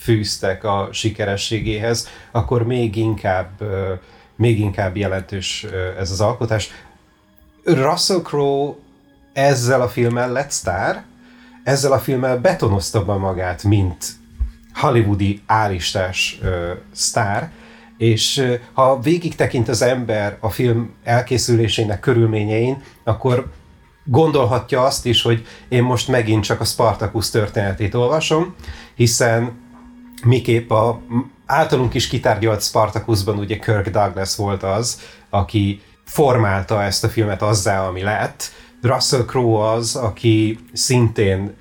Speaker 3: fűztek a sikerességéhez, akkor még inkább, még inkább jelentős ez az alkotás. Russell Crowe ezzel a filmmel lett sztár, ezzel a filmmel betonozta be magát, mint hollywoodi állistás sztár, és ha végig tekint az ember a film elkészülésének körülményein, akkor gondolhatja azt is, hogy én most megint csak a Spartacus történetét olvasom, hiszen miképp a általunk is kitárgyalt Spartacusban ugye Kirk Douglas volt az, aki formálta ezt a filmet azzá, ami lett. Russell Crowe az, aki szintén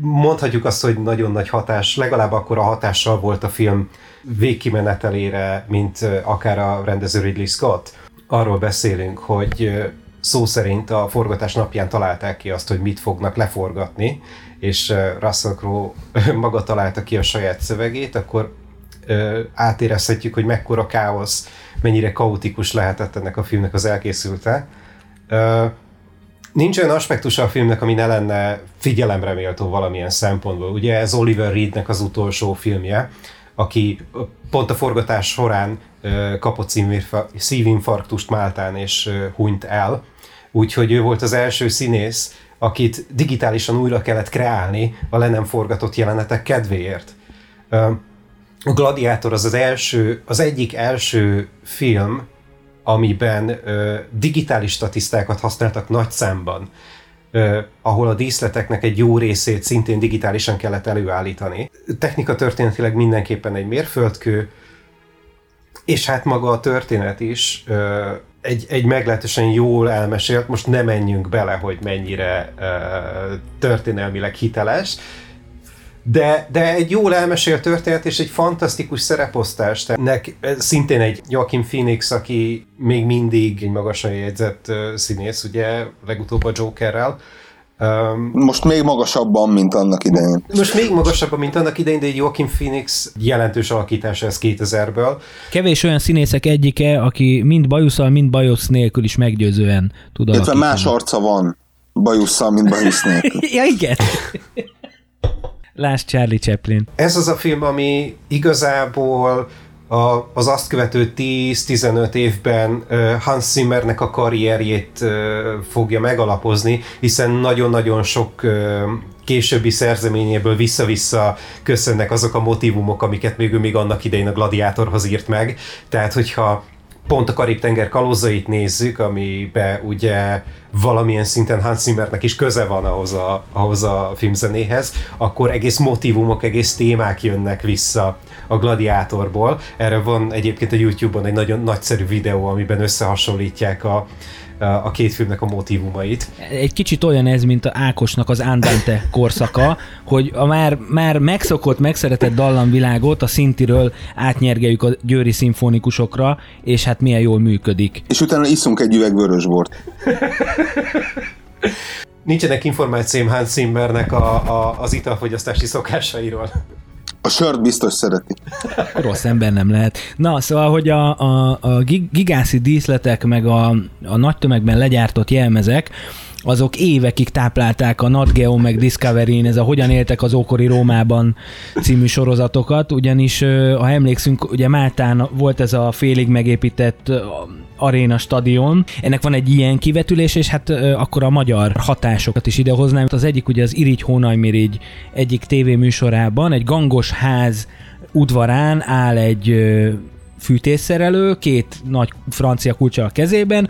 Speaker 3: mondhatjuk azt, hogy nagyon nagy hatás, legalább akkor a hatással volt a film végkimenetelére, mint akár a rendező Ridley Scott. Arról beszélünk, hogy szó szerint a forgatás napján találták ki azt, hogy mit fognak leforgatni, és Russell Crowe maga találta ki a saját szövegét, akkor átérezhetjük, hogy mekkora káosz, mennyire kaotikus lehetett ennek a filmnek az elkészülte. Nincs olyan aspektusa a filmnek, ami ne lenne figyelemre méltó valamilyen szempontból. Ugye ez Oliver Reednek az utolsó filmje, aki pont a forgatás során kapott szívinfarktust Máltán és hunyt el. Úgyhogy ő volt az első színész, akit digitálisan újra kellett kreálni a le nem forgatott jelenetek kedvéért. A Gladiátor az az első, az egyik első film, amiben digitális statisztákat használtak nagy számban ahol a díszleteknek egy jó részét szintén digitálisan kellett előállítani. Technika történetileg mindenképpen egy mérföldkő, és hát maga a történet is egy, egy meglehetősen jól elmesélt, most nem menjünk bele, hogy mennyire történelmileg hiteles, de, de egy jól elmesélt történet és egy fantasztikus szereposztás. Tehát szintén egy Joaquin Phoenix, aki még mindig egy magasan jegyzett színész, ugye legutóbb a Jokerrel,
Speaker 4: Um, most még magasabban, mint annak idején.
Speaker 3: Most még magasabban, mint annak idején, de egy Joaquin Phoenix jelentős alakítása ez 2000-ből.
Speaker 2: Kevés olyan színészek egyike, aki mind bajuszal, mind bajusz nélkül is meggyőzően tud alakítani.
Speaker 4: más arca van bajusszal, mint bajusz nélkül.
Speaker 2: ja, igen. Lásd Charlie Chaplin.
Speaker 3: Ez az a film, ami igazából a, az azt követő 10-15 évben Hans Zimmernek a karrierjét fogja megalapozni, hiszen nagyon-nagyon sok későbbi szerzeményéből vissza-vissza köszönnek azok a motivumok, amiket még ő még annak idején a Gladiátorhoz írt meg. Tehát, hogyha pont a Karib-tenger kalózait nézzük, amibe ugye valamilyen szinten Hans Zimmernek is köze van ahhoz a, ahhoz a filmzenéhez, akkor egész motivumok, egész témák jönnek vissza a Gladiátorból. Erre van egyébként a YouTube-on egy nagyon nagyszerű videó, amiben összehasonlítják a, a két filmnek a motivumait.
Speaker 2: Egy kicsit olyan ez, mint a Ákosnak az Andante korszaka, hogy a már, már megszokott, megszeretett dallamvilágot a szintiről átnyergeljük a győri szimfonikusokra, és hát milyen jól működik.
Speaker 4: És utána iszunk egy üveg vörösbort.
Speaker 3: Nincsenek információim Hans Zimmernek a, a, az italfogyasztási szokásairól.
Speaker 4: A sört biztos szereti.
Speaker 2: Rossz ember nem lehet. Na, szóval, hogy a, a, a gigászi díszletek, meg a, a nagy tömegben legyártott jelmezek, azok évekig táplálták a Nat Geo meg Discovery-n, ez a Hogyan éltek az ókori Rómában című sorozatokat, ugyanis ha emlékszünk, ugye Máltán volt ez a félig megépített aréna stadion. Ennek van egy ilyen kivetülés, és hát akkor a magyar hatásokat is idehoznám. Az egyik ugye az Irigy Hónajmirigy egyik tévéműsorában, egy gangos ház udvarán áll egy fűtésszerelő, két nagy francia kulcsa a kezében,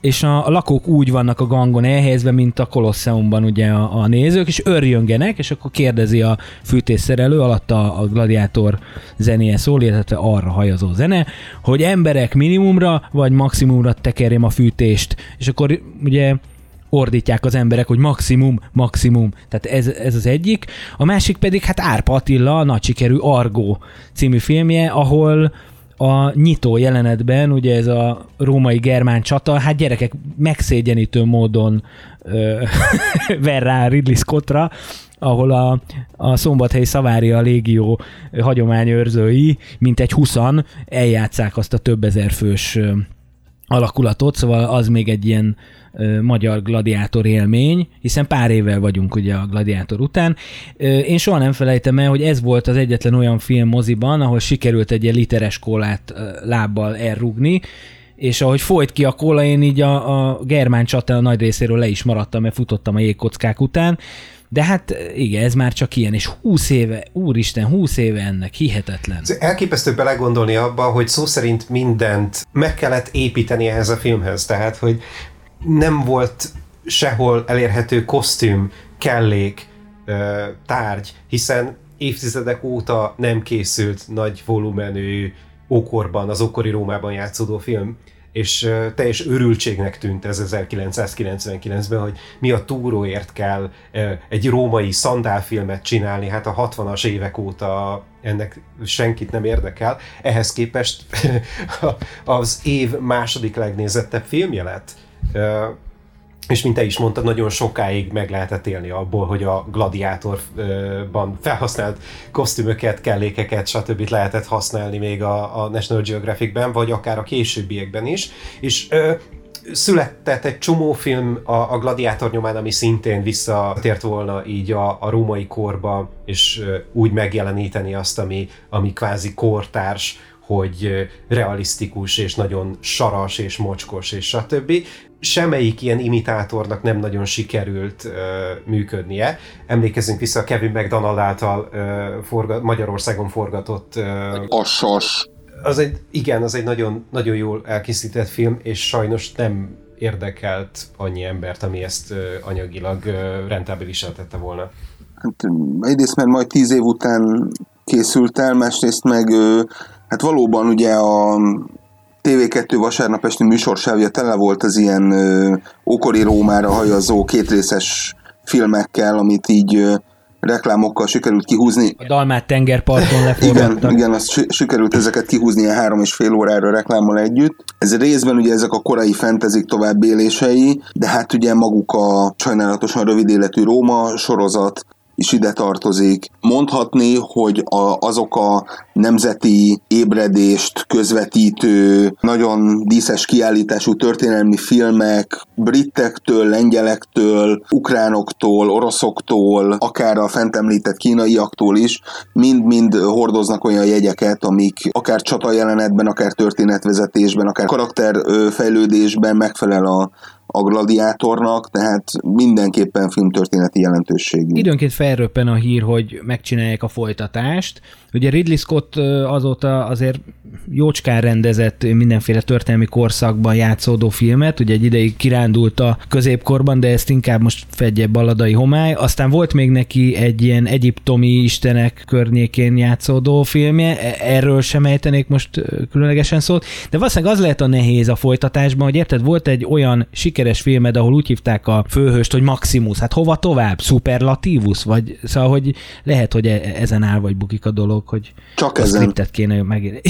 Speaker 2: és a, a lakók úgy vannak a gangon elhelyezve, mint a Kolosseumban ugye a, a nézők, és örjöngenek, és akkor kérdezi a fűtésszerelő, alatt a, a gladiátor zenéje szól, illetve arra hajazó zene, hogy emberek minimumra vagy maximumra tekerjem a fűtést, és akkor ugye ordítják az emberek, hogy maximum, maximum. Tehát ez, ez az egyik. A másik pedig hát Árpa Attila, nagy sikerű Argó című filmje, ahol a nyitó jelenetben, ugye ez a római germán csata, hát gyerekek megszégyenítő módon ö, ver rá Ridley Scottra, ahol a, a Szombathelyi Szavária Légió hagyományőrzői, mint egy huszan eljátszák azt a több ezer fős alakulatot, szóval az még egy ilyen magyar gladiátor élmény, hiszen pár évvel vagyunk ugye a gladiátor után. Én soha nem felejtem el, hogy ez volt az egyetlen olyan film moziban, ahol sikerült egy ilyen literes kólát lábbal elrugni, és ahogy folyt ki a kóla, én így a, a germán csata nagy részéről le is maradtam, mert futottam a jégkockák után, de hát igen, ez már csak ilyen, és 20 éve, úristen, 20 éve ennek, hihetetlen.
Speaker 3: Elképesztő belegondolni abba, hogy szó szerint mindent meg kellett építeni ehhez a filmhez, tehát, hogy nem volt sehol elérhető kosztüm, kellék, tárgy, hiszen évtizedek óta nem készült nagy volumenű ókorban, az ókori Rómában játszódó film, és teljes örültségnek tűnt ez 1999-ben, hogy mi a túróért kell egy római szandálfilmet csinálni, hát a 60-as évek óta ennek senkit nem érdekel. Ehhez képest az év második legnézettebb filmje lett és mint te is mondtad, nagyon sokáig meg lehetett élni abból, hogy a gladiátorban felhasznált kosztümöket, kellékeket, stb. lehetett használni még a, a National Geographic-ben, vagy akár a későbbiekben is. És ö, született egy csomó film a, a gladiátor nyomán, ami szintén visszatért volna így a, a római korba, és úgy megjeleníteni azt, ami, ami kvázi kortárs, hogy realisztikus, és nagyon saras, és mocskos, és stb semmelyik ilyen imitátornak nem nagyon sikerült uh, működnie. Emlékezzünk vissza a Kevin McDonald által uh, forgat, Magyarországon forgatott... Uh,
Speaker 4: Assas.
Speaker 3: Az egy, igen, az egy nagyon, nagyon jól elkészített film, és sajnos nem érdekelt annyi embert, ami ezt uh, anyagilag rentábilisá tette volna.
Speaker 4: Hát egyrészt, mert majd tíz év után készült el, másrészt meg uh, Hát valóban ugye a TV2 vasárnap esti műsorsávja tele volt az ilyen ö, ókori Rómára hajazó kétrészes filmekkel, amit így ö, reklámokkal sikerült kihúzni.
Speaker 2: A Dalmát tengerparton
Speaker 4: Igen,
Speaker 2: leforgattak.
Speaker 4: igen, azt si- sikerült ezeket kihúzni ilyen három és fél órára reklámmal együtt. Ez részben ugye ezek a korai fantasy tovább élései, de hát ugye maguk a sajnálatosan rövid életű Róma sorozat is ide tartozik. Mondhatni, hogy a, azok a nemzeti ébredést közvetítő, nagyon díszes kiállítású történelmi filmek, britektől, lengyelektől, ukránoktól, oroszoktól, akár a fent említett kínaiaktól is, mind-mind hordoznak olyan jegyeket, amik akár csata jelenetben, akár történetvezetésben, akár karakterfejlődésben megfelel a, a gladiátornak, tehát mindenképpen filmtörténeti jelentőségű.
Speaker 2: Időnként felröppen a hír, hogy megcsinálják a folytatást. Ugye Ridley Scott azóta azért jócskán rendezett mindenféle történelmi korszakban játszódó filmet, ugye egy ideig kirándult a középkorban, de ezt inkább most fedje baladai homály. Aztán volt még neki egy ilyen egyiptomi istenek környékén játszódó filmje, E- erről sem ejtenék most különlegesen szót, de valószínűleg az lehet a nehéz a folytatásban, hogy érted, volt egy olyan sikeres filmed, ahol úgy hívták a főhőst, hogy Maximus, hát hova tovább? Superlativus? Vagy szóval, hogy lehet, hogy e- ezen áll vagy bukik a dolog, hogy
Speaker 4: Csak
Speaker 2: a
Speaker 4: ezen.
Speaker 2: scriptet kéne megírni.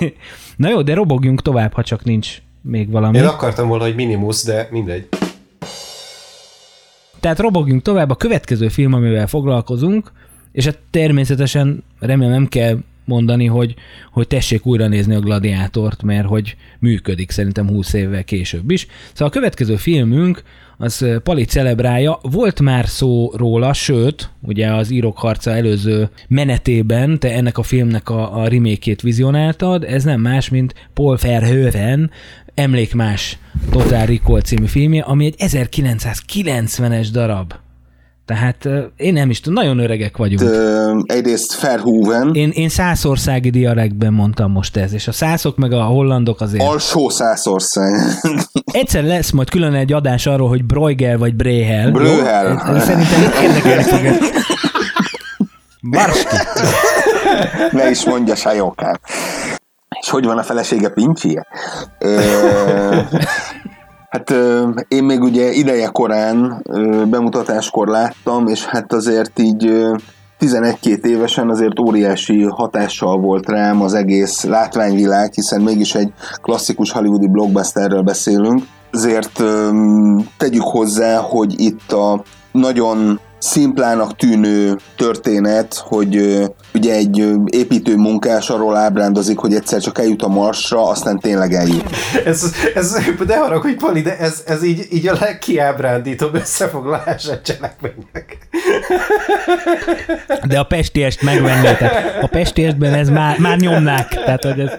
Speaker 2: Na jó, de robogjunk tovább, ha csak nincs még valami.
Speaker 3: Én akartam volna, hogy minimus, de mindegy.
Speaker 2: Tehát robogjunk tovább, a következő film, amivel foglalkozunk, és hát természetesen remélem nem kell mondani, hogy, hogy tessék újra nézni a gladiátort, mert hogy működik szerintem 20 évvel később is. Szóval a következő filmünk az Pali celebrálja. Volt már szó róla, sőt, ugye az Írok harca előző menetében te ennek a filmnek a, a remake vizionáltad, ez nem más, mint Paul Verhoeven Emlékmás Total Recall című filmje, ami egy 1990-es darab. Tehát én nem is tudom, nagyon öregek vagyunk.
Speaker 4: Ö, egyrészt Verhoeven,
Speaker 2: Én, én százországi dialektben mondtam most ez, és a szászok meg a hollandok azért. Al-
Speaker 4: alsó százország.
Speaker 2: Egyszer lesz majd külön egy adás arról, hogy Bruegel vagy Brehel. ez Szerintem érdekelni fog. ez. Barski.
Speaker 4: ne is mondja sajokán. És hogy van a felesége Pincsie? Ö, hát én még ugye ideje korán bemutatáskor láttam, és hát azért így ö, 11-2 évesen azért óriási hatással volt rám az egész látványvilág, hiszen mégis egy klasszikus hollywoodi blockbusterről beszélünk. Ezért tegyük hozzá, hogy itt a nagyon szimplának tűnő történet, hogy ugye egy építő munkás arról ábrándozik, hogy egyszer csak eljut a Marsra, aztán tényleg eljut.
Speaker 3: Ez, ez de haragudj, Pali, de ez, ez így, így a legkiábrándítóbb összefoglalás a cselekménynek.
Speaker 2: De a pestiest megvennétek. A pestiestben ez már, már nyomnák. Tehát, hogy ez...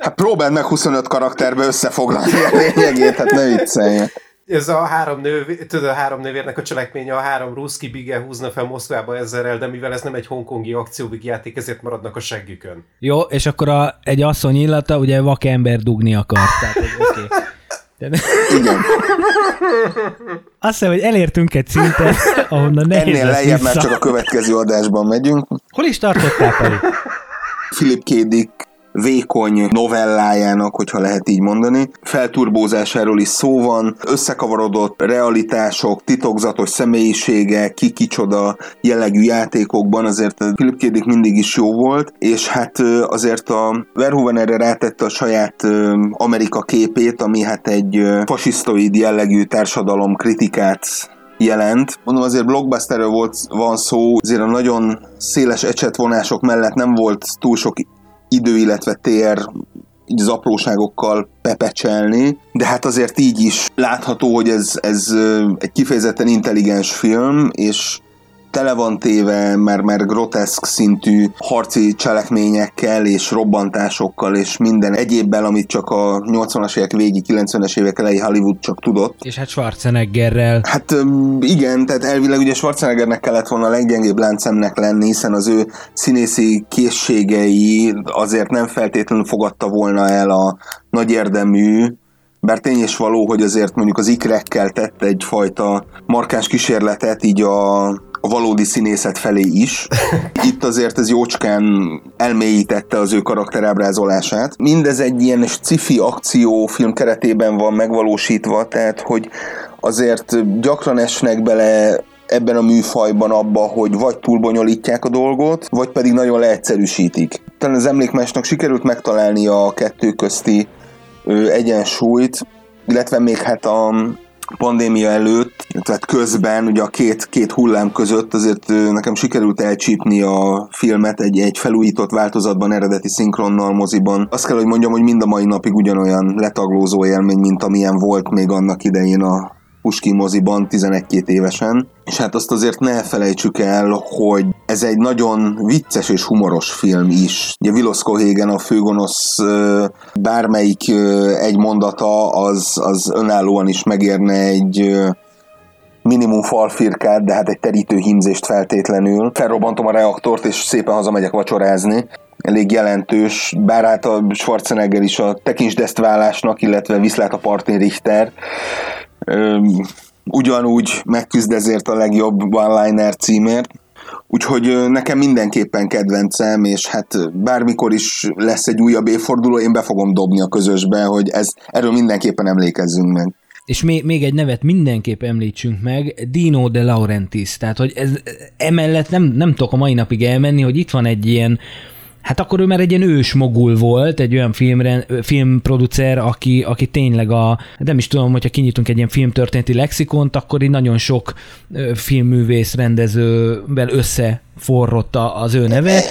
Speaker 4: Hát próbáld meg 25 karakterbe összefoglalni a lényegét, hát ne viccelj.
Speaker 3: Ez a három nővér, tudod, a három nővérnek a cselekménye, a három ruszki bige húzna fel Moszkvába ezerrel, de mivel ez nem egy hongkongi akcióbig játék, ezért maradnak a seggükön.
Speaker 2: Jó, és akkor a, egy asszony illata, ugye vakember dugni akar. Tehát, hogy oké. Okay.
Speaker 4: Igen,
Speaker 2: Azt hiszem, hogy elértünk egy szintet, ahonnan nehéz
Speaker 4: ennél lejjebb már csak a következő adásban megyünk.
Speaker 2: Hol is tartottál, Pali?
Speaker 4: Philip K. Dick vékony novellájának, hogyha lehet így mondani. Felturbózásáról is szó van, összekavarodott realitások, titokzatos személyisége, ki kicsoda jellegű játékokban azért a Philip K. Dick mindig is jó volt, és hát azért a Verhoeven erre rátette a saját Amerika képét, ami hát egy fasisztoid jellegű társadalom kritikát jelent. Mondom, azért blockbusterről volt, van szó, azért a nagyon széles ecsetvonások mellett nem volt túl sok idő, illetve tér így az apróságokkal pepecselni, de hát azért így is látható, hogy ez, ez egy kifejezetten intelligens film, és tele van téve már, már groteszk szintű harci cselekményekkel és robbantásokkal és minden egyébbel, amit csak a 80-as évek végi, 90-es évek elejé Hollywood csak tudott.
Speaker 2: És hát Schwarzeneggerrel.
Speaker 4: Hát igen, tehát elvileg ugye Schwarzeneggernek kellett volna a leggyengébb láncemnek lenni, hiszen az ő színészi készségei azért nem feltétlenül fogadta volna el a nagy érdemű, bár tény és való, hogy azért mondjuk az ikrekkel tett egyfajta markáns kísérletet így a a valódi színészet felé is. Itt azért ez jócskán elmélyítette az ő karakterábrázolását. Mindez egy ilyen sci-fi akciófilm keretében van megvalósítva, tehát hogy azért gyakran esnek bele ebben a műfajban abba, hogy vagy túlbonyolítják a dolgot, vagy pedig nagyon leegyszerűsítik. Talán az emlékmásnak sikerült megtalálni a kettő közti egyensúlyt, illetve még hát a pandémia előtt, tehát közben, ugye a két, két hullám között azért nekem sikerült elcsípni a filmet egy, egy felújított változatban, eredeti szinkronnal moziban. Azt kell, hogy mondjam, hogy mind a mai napig ugyanolyan letaglózó élmény, mint amilyen volt még annak idején a Puski moziban 11 évesen. És hát azt azért ne felejtsük el, hogy ez egy nagyon vicces és humoros film is. Ugye Vilos Kohégen a főgonosz bármelyik egy mondata az, az önállóan is megérne egy minimum falfirkát, de hát egy terítő hímzést feltétlenül. Felrobbantom a reaktort, és szépen hazamegyek vacsorázni elég jelentős, bár hát a Schwarzenegger is a tekintsd ezt vállásnak, illetve viszlát a Partin Richter ugyanúgy megküzd ezért a legjobb one-liner címért, Úgyhogy nekem mindenképpen kedvencem, és hát bármikor is lesz egy újabb évforduló, én be fogom dobni a közösbe, hogy ez, erről mindenképpen emlékezzünk meg.
Speaker 2: És még, még egy nevet mindenképp említsünk meg, Dino de Laurentiis. Tehát, hogy ez, emellett nem, nem tudok a mai napig elmenni, hogy itt van egy ilyen Hát akkor ő már egy ilyen ős mogul volt, egy olyan filmre, filmproducer, aki, aki tényleg a, nem is tudom, hogyha kinyitunk egy ilyen filmtörténeti lexikont, akkor így nagyon sok filmművész rendezővel összeforrott az ő neve.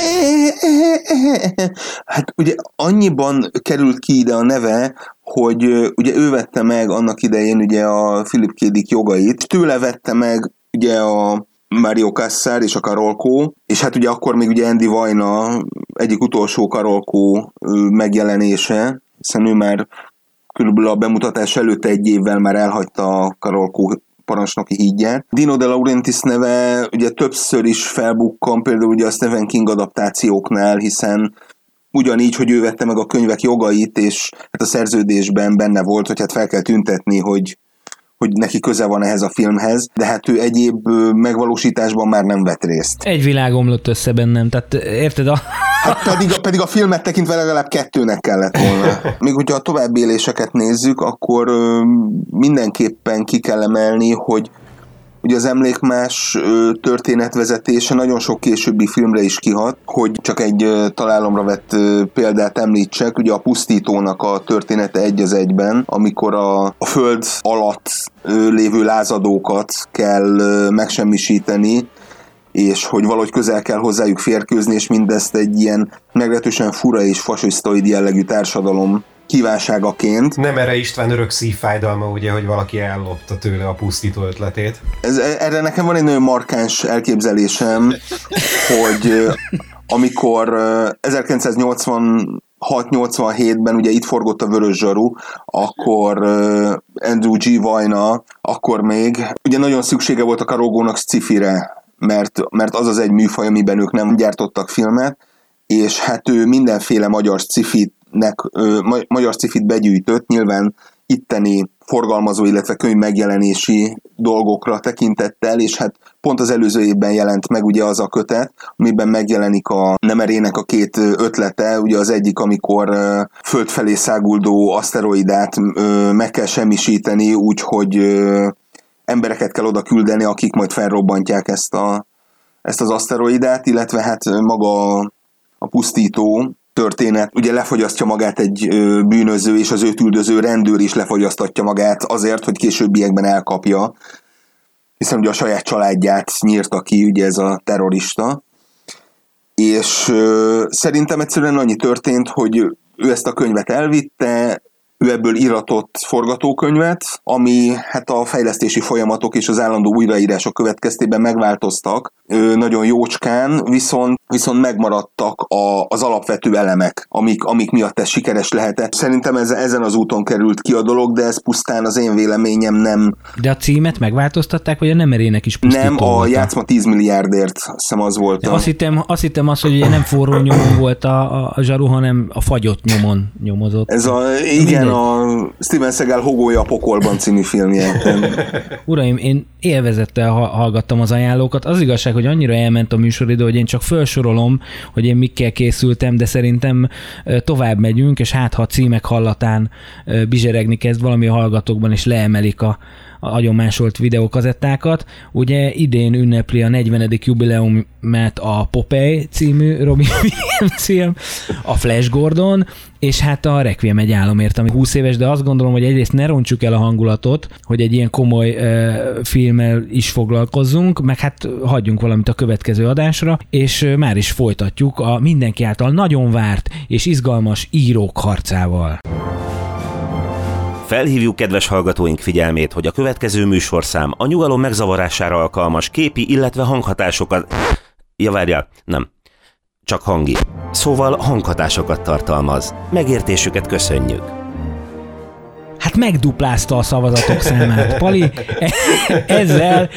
Speaker 4: Hát ugye annyiban került ki ide a neve, hogy ugye ő vette meg annak idején ugye a Philip Kédik jogait, tőle vette meg ugye a Mario Kassar és a Karolkó, és hát ugye akkor még ugye Andy Vajna egyik utolsó Karolkó megjelenése, hiszen ő már körülbelül a bemutatás előtt egy évvel már elhagyta a Karolkó parancsnoki hídját. Dino de Laurentiis neve ugye többször is felbukkan, például ugye a Stephen King adaptációknál, hiszen ugyanígy, hogy ő vette meg a könyvek jogait, és hát a szerződésben benne volt, hogy hát fel kell tüntetni, hogy hogy neki köze van ehhez a filmhez, de hát ő egyéb megvalósításban már nem vett részt.
Speaker 2: Egy világ omlott össze bennem, tehát érted? A...
Speaker 4: Hát pedig, a, pedig a filmet tekintve legalább kettőnek kellett volna. Még hogyha a további éléseket nézzük, akkor mindenképpen ki kell emelni, hogy Ugye az emlékmás történetvezetése nagyon sok későbbi filmre is kihat, hogy csak egy találomra vett példát említsek, ugye a pusztítónak a története egy az egyben, amikor a, a föld alatt lévő lázadókat kell megsemmisíteni, és hogy valahogy közel kell hozzájuk férkőzni, és mindezt egy ilyen meglehetősen fura és fasisztoid jellegű társadalom kívánságaként.
Speaker 3: Nem erre István örök szívfájdalma, ugye, hogy valaki ellopta tőle a pusztító ötletét.
Speaker 4: Ez, erre nekem van egy nagyon markáns elképzelésem, hogy amikor 1986-87-ben ugye itt forgott a Vörös Zsaru, akkor Andrew G. Vajna, akkor még ugye nagyon szüksége volt a karógónak scifire, mert, mert az az egy műfaj, amiben ők nem gyártottak filmet, és hát ő mindenféle magyar scifit nek magyar cifit begyűjtött, nyilván itteni forgalmazó, illetve könyv megjelenési dolgokra tekintettel, és hát pont az előző évben jelent meg ugye az a kötet, amiben megjelenik a Nemerének a két ötlete, ugye az egyik, amikor föld felé száguldó aszteroidát meg kell semmisíteni, úgyhogy embereket kell oda küldeni, akik majd felrobbantják ezt, a, ezt az aszteroidát, illetve hát maga a pusztító, történet. Ugye lefogyasztja magát egy bűnöző, és az őt üldöző rendőr is lefogyasztatja magát azért, hogy későbbiekben elkapja, hiszen ugye a saját családját nyírta ki ugye ez a terrorista. És ö, szerintem egyszerűen annyi történt, hogy ő ezt a könyvet elvitte, ő ebből iratott forgatókönyvet, ami hát a fejlesztési folyamatok és az állandó újraírások következtében megváltoztak nagyon jócskán, viszont, viszont megmaradtak a, az alapvető elemek, amik, amik miatt ez sikeres lehetett. Szerintem ez, ezen az úton került ki a dolog, de ez pusztán az én véleményem nem...
Speaker 2: De a címet megváltoztatták, vagy a nem erének is pusztító
Speaker 4: Nem, a volt játszma 10 milliárdért, azt hiszem az volt.
Speaker 2: A... Azt, hittem, azt hittem az, hogy ugye nem forró nyomon volt a, a, a zsaru, hanem a fagyott nyomon nyomozott.
Speaker 4: Ez a, igen, a Steven Seagal Hogója a pokolban című filmje.
Speaker 2: Uraim, én élvezettel hallgattam az ajánlókat. Az igazság, hogy annyira elment a műsoridő, hogy én csak felsorolom, hogy én mikkel készültem, de szerintem tovább megyünk, és hát ha a címek hallatán bizseregni kezd valami a hallgatókban, és leemelik a, agyonmásolt videókazettákat. Ugye idén ünnepli a 40. jubileumát a Popeye című Robin Williams film, a Flash Gordon, és hát a Requiem egy álomért, ami 20 éves, de azt gondolom, hogy egyrészt ne roncsuk el a hangulatot, hogy egy ilyen komoly uh, filmmel is foglalkozzunk, meg hát hagyjunk valamit a következő adásra, és már is folytatjuk a mindenki által nagyon várt és izgalmas írók harcával.
Speaker 1: Felhívjuk kedves hallgatóink figyelmét, hogy a következő műsorszám a nyugalom megzavarására alkalmas képi, illetve hanghatásokat... Ja, várjál, nem. Csak hangi. Szóval hanghatásokat tartalmaz. Megértésüket köszönjük.
Speaker 2: Hát megduplázta a szavazatok számát. Pali, ezzel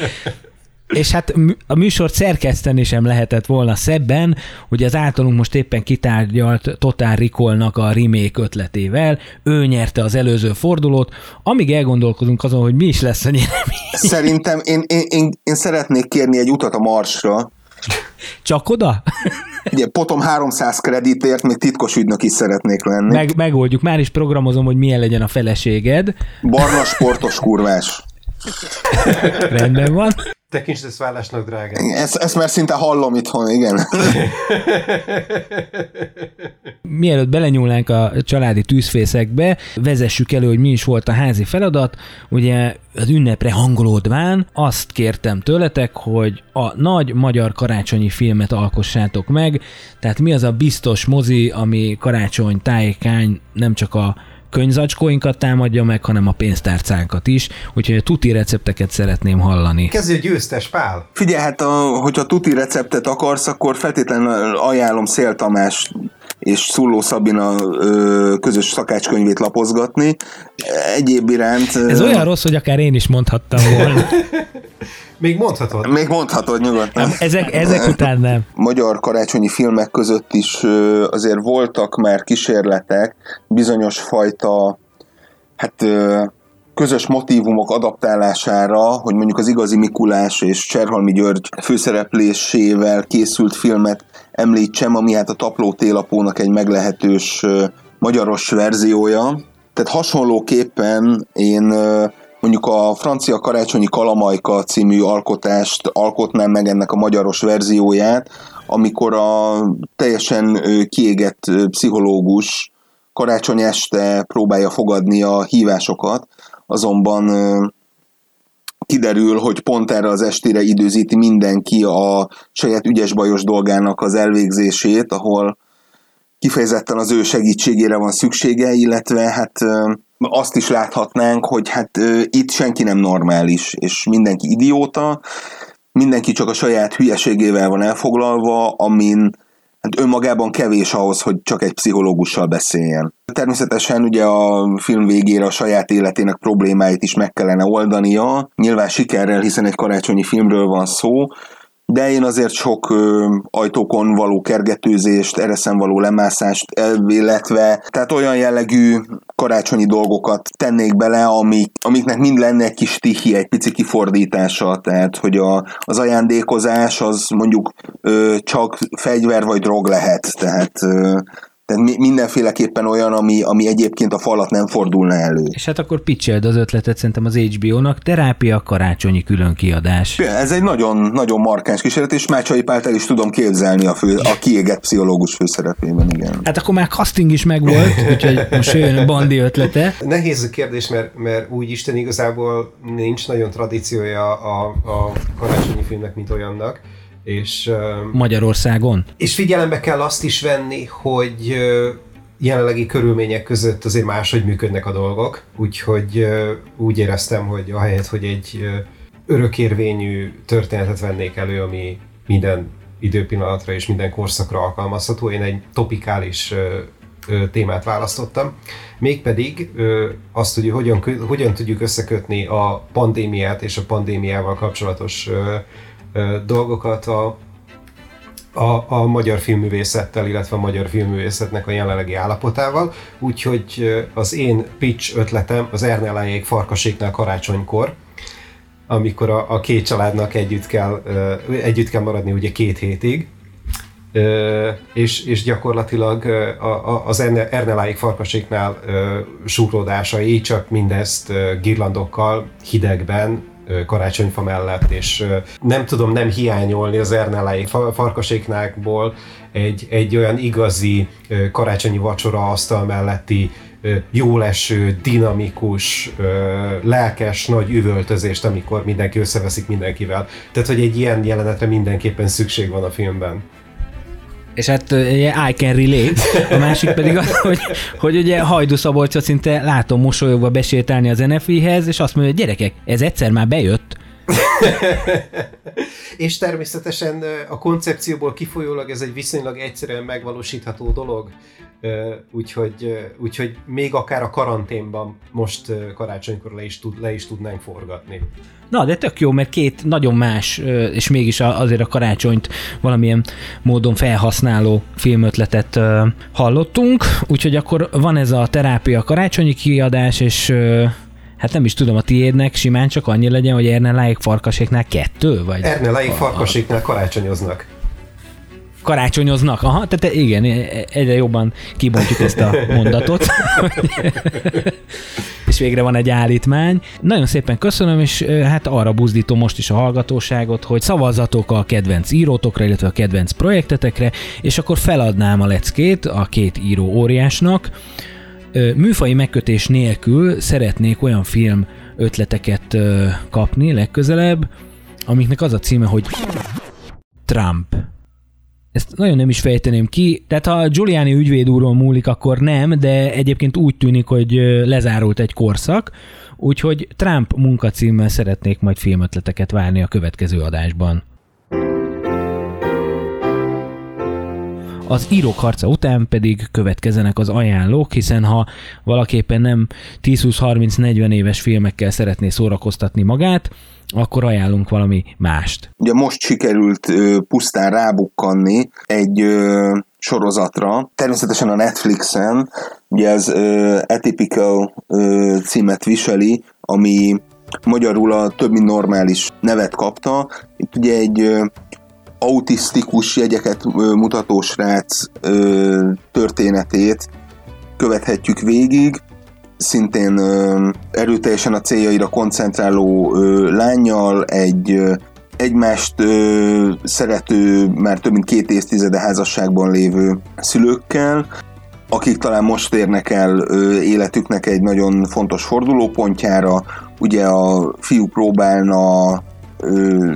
Speaker 2: és hát a műsort szerkeszteni sem lehetett volna szebben, hogy az általunk most éppen kitárgyalt Total Recall-nak a remake ötletével. Ő nyerte az előző fordulót, amíg elgondolkozunk azon, hogy mi is lesz a nyeremény.
Speaker 4: Szerintem én, én, én, én szeretnék kérni egy utat a Marsra.
Speaker 2: Csak oda?
Speaker 4: Ugye potom 300 kreditért még titkos ügynök is szeretnék lenni.
Speaker 2: Meg, megoldjuk, már is programozom, hogy milyen legyen a feleséged.
Speaker 4: Barna sportos kurvás.
Speaker 2: Rendben van.
Speaker 3: Tekintsd ezt vállásnak, drágám.
Speaker 4: Ezt, ezt már szinte hallom itthon, igen.
Speaker 2: Mielőtt belenyúlnánk a családi tűzfészekbe, vezessük elő, hogy mi is volt a házi feladat. Ugye az ünnepre hangolódván azt kértem tőletek, hogy a nagy magyar karácsonyi filmet alkossátok meg, tehát mi az a biztos mozi, ami karácsony tájékány nem csak a könyvzacskóinkat támadja meg, hanem a pénztárcánkat is, úgyhogy a tuti recepteket szeretném hallani.
Speaker 3: Kezdj a győztes, Pál!
Speaker 4: Figyelj, hát a, hogyha tuti receptet akarsz, akkor feltétlenül ajánlom Szél Tamás és Szulló Szabina ö, közös szakácskönyvét lapozgatni. Egyéb iránt...
Speaker 2: Ez olyan rossz, hogy akár én is mondhattam volna.
Speaker 3: Még mondhatod.
Speaker 4: Még mondhatod nyugodtan.
Speaker 2: Ezek, ezek után nem.
Speaker 4: Magyar karácsonyi filmek között is azért voltak már kísérletek bizonyos fajta hát közös motívumok adaptálására, hogy mondjuk az igazi Mikulás és Cserhalmi György főszereplésével készült filmet említsem, ami hát a Tapló télapónak egy meglehetős magyaros verziója. Tehát hasonlóképpen én mondjuk a francia karácsonyi kalamajka című alkotást alkotnám meg ennek a magyaros verzióját, amikor a teljesen kiégett pszichológus karácsony este próbálja fogadni a hívásokat, azonban kiderül, hogy pont erre az estére időzíti mindenki a saját ügyes-bajos dolgának az elvégzését, ahol kifejezetten az ő segítségére van szüksége, illetve hát azt is láthatnánk, hogy hát itt senki nem normális, és mindenki idióta, mindenki csak a saját hülyeségével van elfoglalva, amin hát önmagában kevés ahhoz, hogy csak egy pszichológussal beszéljen. Természetesen ugye a film végére a saját életének problémáit is meg kellene oldania, nyilván sikerrel, hiszen egy karácsonyi filmről van szó, de én azért sok ö, ajtókon való kergetőzést, ereszen való lemászást, illetve tehát olyan jellegű karácsonyi dolgokat tennék bele, amik, amiknek mind lenne egy kis tihi, egy pici kifordítása, tehát hogy a, az ajándékozás az mondjuk ö, csak fegyver vagy drog lehet, tehát ö, tehát mindenféleképpen olyan, ami, ami egyébként a falat nem fordulna elő.
Speaker 2: És hát akkor pitcheld az ötletet szerintem az HBO-nak, terápia karácsonyi külön kiadás.
Speaker 4: Ez egy nagyon, nagyon markáns kísérlet, és Mácsai Pált el is tudom képzelni a, fő, a kiégett pszichológus főszerepében, igen.
Speaker 2: Hát akkor már casting is megvolt, úgyhogy most jön a bandi ötlete.
Speaker 3: Nehéz a kérdés, mert, mert úgy Isten igazából nincs nagyon tradíciója a, a karácsonyi filmnek, mint olyannak és,
Speaker 2: Magyarországon?
Speaker 3: És figyelembe kell azt is venni, hogy jelenlegi körülmények között azért máshogy működnek a dolgok, úgyhogy úgy éreztem, hogy ahelyett, hogy egy örökérvényű történetet vennék elő, ami minden időpillanatra és minden korszakra alkalmazható, én egy topikális témát választottam, mégpedig azt, hogy hogyan, hogyan tudjuk összekötni a pandémiát és a pandémiával kapcsolatos dolgokat a, a, a magyar filmművészettel, illetve a magyar filmművészetnek a jelenlegi állapotával, úgyhogy az én pitch ötletem az Ernelájék farkaséknál karácsonykor, amikor a, a két családnak együtt kell, együtt kell maradni ugye két hétig, és, és gyakorlatilag az Erneláig farkaséknál súródásai csak mindezt girlandokkal, hidegben, karácsonyfa mellett, és nem tudom nem hiányolni az Erneláig farkaséknákból egy, egy olyan igazi karácsonyi vacsora asztal melletti jóleső, dinamikus, lelkes, nagy üvöltözést, amikor mindenki összeveszik mindenkivel. Tehát, hogy egy ilyen jelenetre mindenképpen szükség van a filmben.
Speaker 2: És hát I can relate. A másik pedig az, hogy, hogy ugye Hajdu Szabolcsot szinte látom mosolyogva besétálni az NFI-hez, és azt mondja, hogy gyerekek, ez egyszer már bejött.
Speaker 3: és természetesen a koncepcióból kifolyólag ez egy viszonylag egyszerűen megvalósítható dolog, úgyhogy, úgyhogy még akár a karanténban most karácsonykor le is, tud, le is tudnánk forgatni.
Speaker 2: Na, de tök jó, mert két nagyon más, és mégis azért a karácsonyt valamilyen módon felhasználó filmötletet hallottunk, úgyhogy akkor van ez a terápia karácsonyi kiadás, és hát nem is tudom, a tiédnek simán csak annyi legyen, hogy Erne Láik farkaséknál kettő? Vagy
Speaker 3: Erne Láik farkaséknál karácsonyoznak
Speaker 2: karácsonyoznak. Aha, tehát igen, egyre jobban kibontjuk ezt a mondatot. és végre van egy állítmány. Nagyon szépen köszönöm, és hát arra buzdítom most is a hallgatóságot, hogy szavazzatok a kedvenc írótokra, illetve a kedvenc projektetekre, és akkor feladnám a leckét a két író óriásnak. Műfai megkötés nélkül szeretnék olyan film ötleteket kapni legközelebb, amiknek az a címe, hogy Trump. Ezt nagyon nem is fejteném ki, tehát ha Giuliani ügyvéd úron múlik, akkor nem, de egyébként úgy tűnik, hogy lezárult egy korszak, úgyhogy Trump munkacímmel szeretnék majd filmötleteket várni a következő adásban. Az írók harca után pedig következenek az ajánlók, hiszen ha valaképpen nem 10-20-30-40 éves filmekkel szeretné szórakoztatni magát, akkor ajánlunk valami mást.
Speaker 4: Ugye most sikerült ö, pusztán rábukkanni egy ö, sorozatra, természetesen a Netflixen, ugye ez ö, Atypical ö, címet viseli, ami magyarul a több mint normális nevet kapta. Itt ugye egy autisztikus jegyeket mutató srác történetét követhetjük végig, szintén erőteljesen a céljaira koncentráló lányjal, egy egymást szerető, már több mint két évtizede házasságban lévő szülőkkel, akik talán most érnek el életüknek egy nagyon fontos fordulópontjára. Ugye a fiú próbálna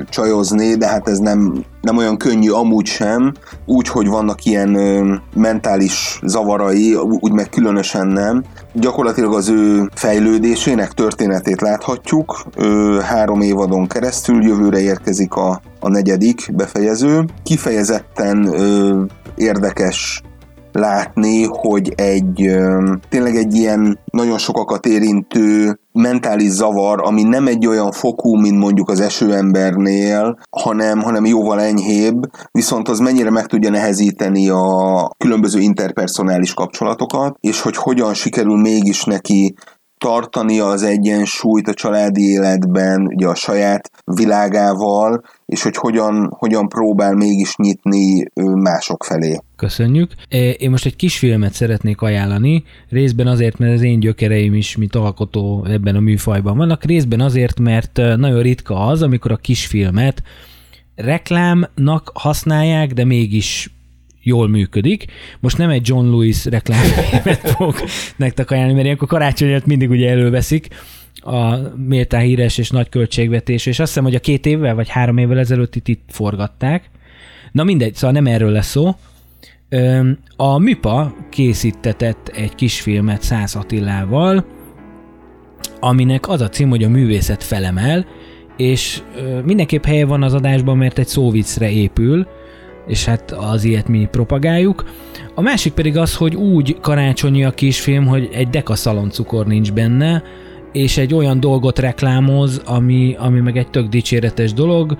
Speaker 4: csajozni, de hát ez nem, nem olyan könnyű amúgy sem, úgy, hogy vannak ilyen ö, mentális zavarai, úgy meg különösen nem. Gyakorlatilag az ő fejlődésének történetét láthatjuk, ö, három évadon keresztül, jövőre érkezik a, a negyedik befejező. Kifejezetten ö, érdekes látni, hogy egy tényleg egy ilyen nagyon sokakat érintő mentális zavar, ami nem egy olyan fokú, mint mondjuk az esőembernél, hanem, hanem jóval enyhébb, viszont az mennyire meg tudja nehezíteni a különböző interpersonális kapcsolatokat, és hogy hogyan sikerül mégis neki tartania az egyensúlyt a családi életben, ugye a saját világával, és hogy hogyan, hogyan próbál mégis nyitni mások felé.
Speaker 2: Köszönjük. Én most egy kis filmet szeretnék ajánlani, részben azért, mert az én gyökereim is, mint alkotó ebben a műfajban vannak, részben azért, mert nagyon ritka az, amikor a kisfilmet reklámnak használják, de mégis jól működik. Most nem egy John Lewis reklámfilmet fogok nektek ajánlani, mert ilyenkor karácsonyat mindig ugye előveszik a méltán híres és nagy költségvetés, és azt hiszem, hogy a két évvel vagy három évvel ezelőtt itt, itt forgatták. Na mindegy, szóval nem erről lesz szó. A MIPA készítetett egy kisfilmet Száz Attilával, aminek az a cím, hogy a művészet felemel, és mindenképp helye van az adásban, mert egy szóvicre épül, és hát az ilyet mi propagáljuk. A másik pedig az, hogy úgy karácsonyi a kisfilm, hogy egy deka szaloncukor nincs benne, és egy olyan dolgot reklámoz, ami, ami meg egy tök dicséretes dolog.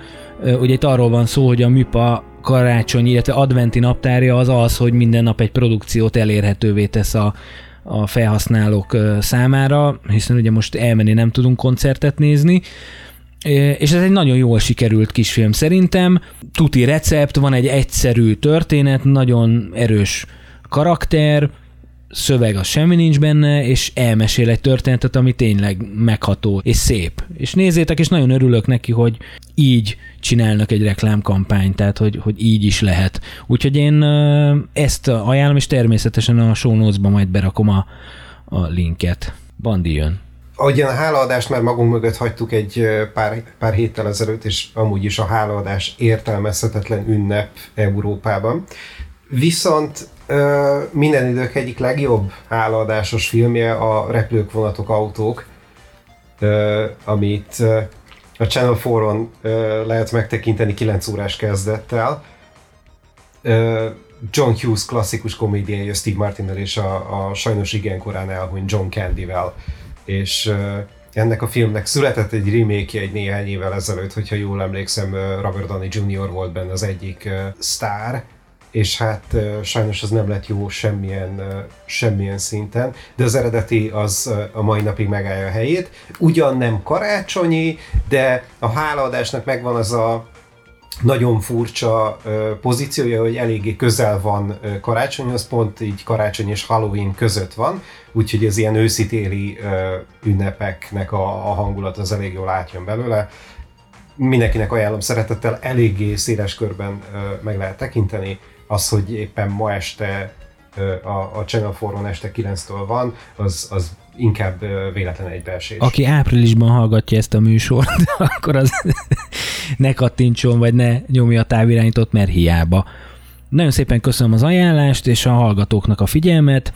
Speaker 2: Ugye itt arról van szó, hogy a MIPA karácsony, illetve adventi naptárja az az, hogy minden nap egy produkciót elérhetővé tesz a, a felhasználók számára, hiszen ugye most elmenni nem tudunk koncertet nézni, és ez egy nagyon jól sikerült kisfilm szerintem. Tuti recept, van egy egyszerű történet, nagyon erős karakter, szöveg az semmi nincs benne, és elmesél egy történetet, ami tényleg megható és szép. És nézzétek, és nagyon örülök neki, hogy így csinálnak egy reklámkampányt, tehát hogy, hogy így is lehet. Úgyhogy én ezt ajánlom, és természetesen a show notes-ba majd berakom a, a linket. Bandi jön.
Speaker 3: Ahogyan a hálaadást már magunk mögött hagytuk egy pár, pár héttel ezelőtt, és amúgy is a hálaadás értelmezhetetlen ünnep Európában. Viszont minden idők egyik legjobb hálaadásos filmje a Repülők, vonatok, autók, amit a Channel 4-on ö, lehet megtekinteni 9 órás kezdettel. John Hughes klasszikus komédiája Steve Martin és a, a sajnos igen korán elhunyt John Candy-vel. És ennek a filmnek született egy remake egy néhány évvel ezelőtt, hogyha jól emlékszem, Robert Downey Jr. volt benne az egyik sztár, és hát sajnos az nem lett jó semmilyen, semmilyen szinten, de az eredeti az a mai napig megállja a helyét. Ugyan nem karácsonyi, de a hálaadásnak megvan az a nagyon furcsa pozíciója, hogy eléggé közel van karácsonyhoz, pont így karácsony és Halloween között van, úgyhogy ez ilyen őszi-téli ünnepeknek a, a hangulat az elég jól átjön belőle. Mindenkinek ajánlom szeretettel, eléggé széles körben meg lehet tekinteni, az, hogy éppen ma este a, a Channel 4 este 9-től van, az, az inkább véletlen egybeesés.
Speaker 2: Aki áprilisban hallgatja ezt a műsort, akkor az ne kattintson, vagy ne nyomja a távirányítót, mert hiába. Nagyon szépen köszönöm az ajánlást és a hallgatóknak a figyelmet.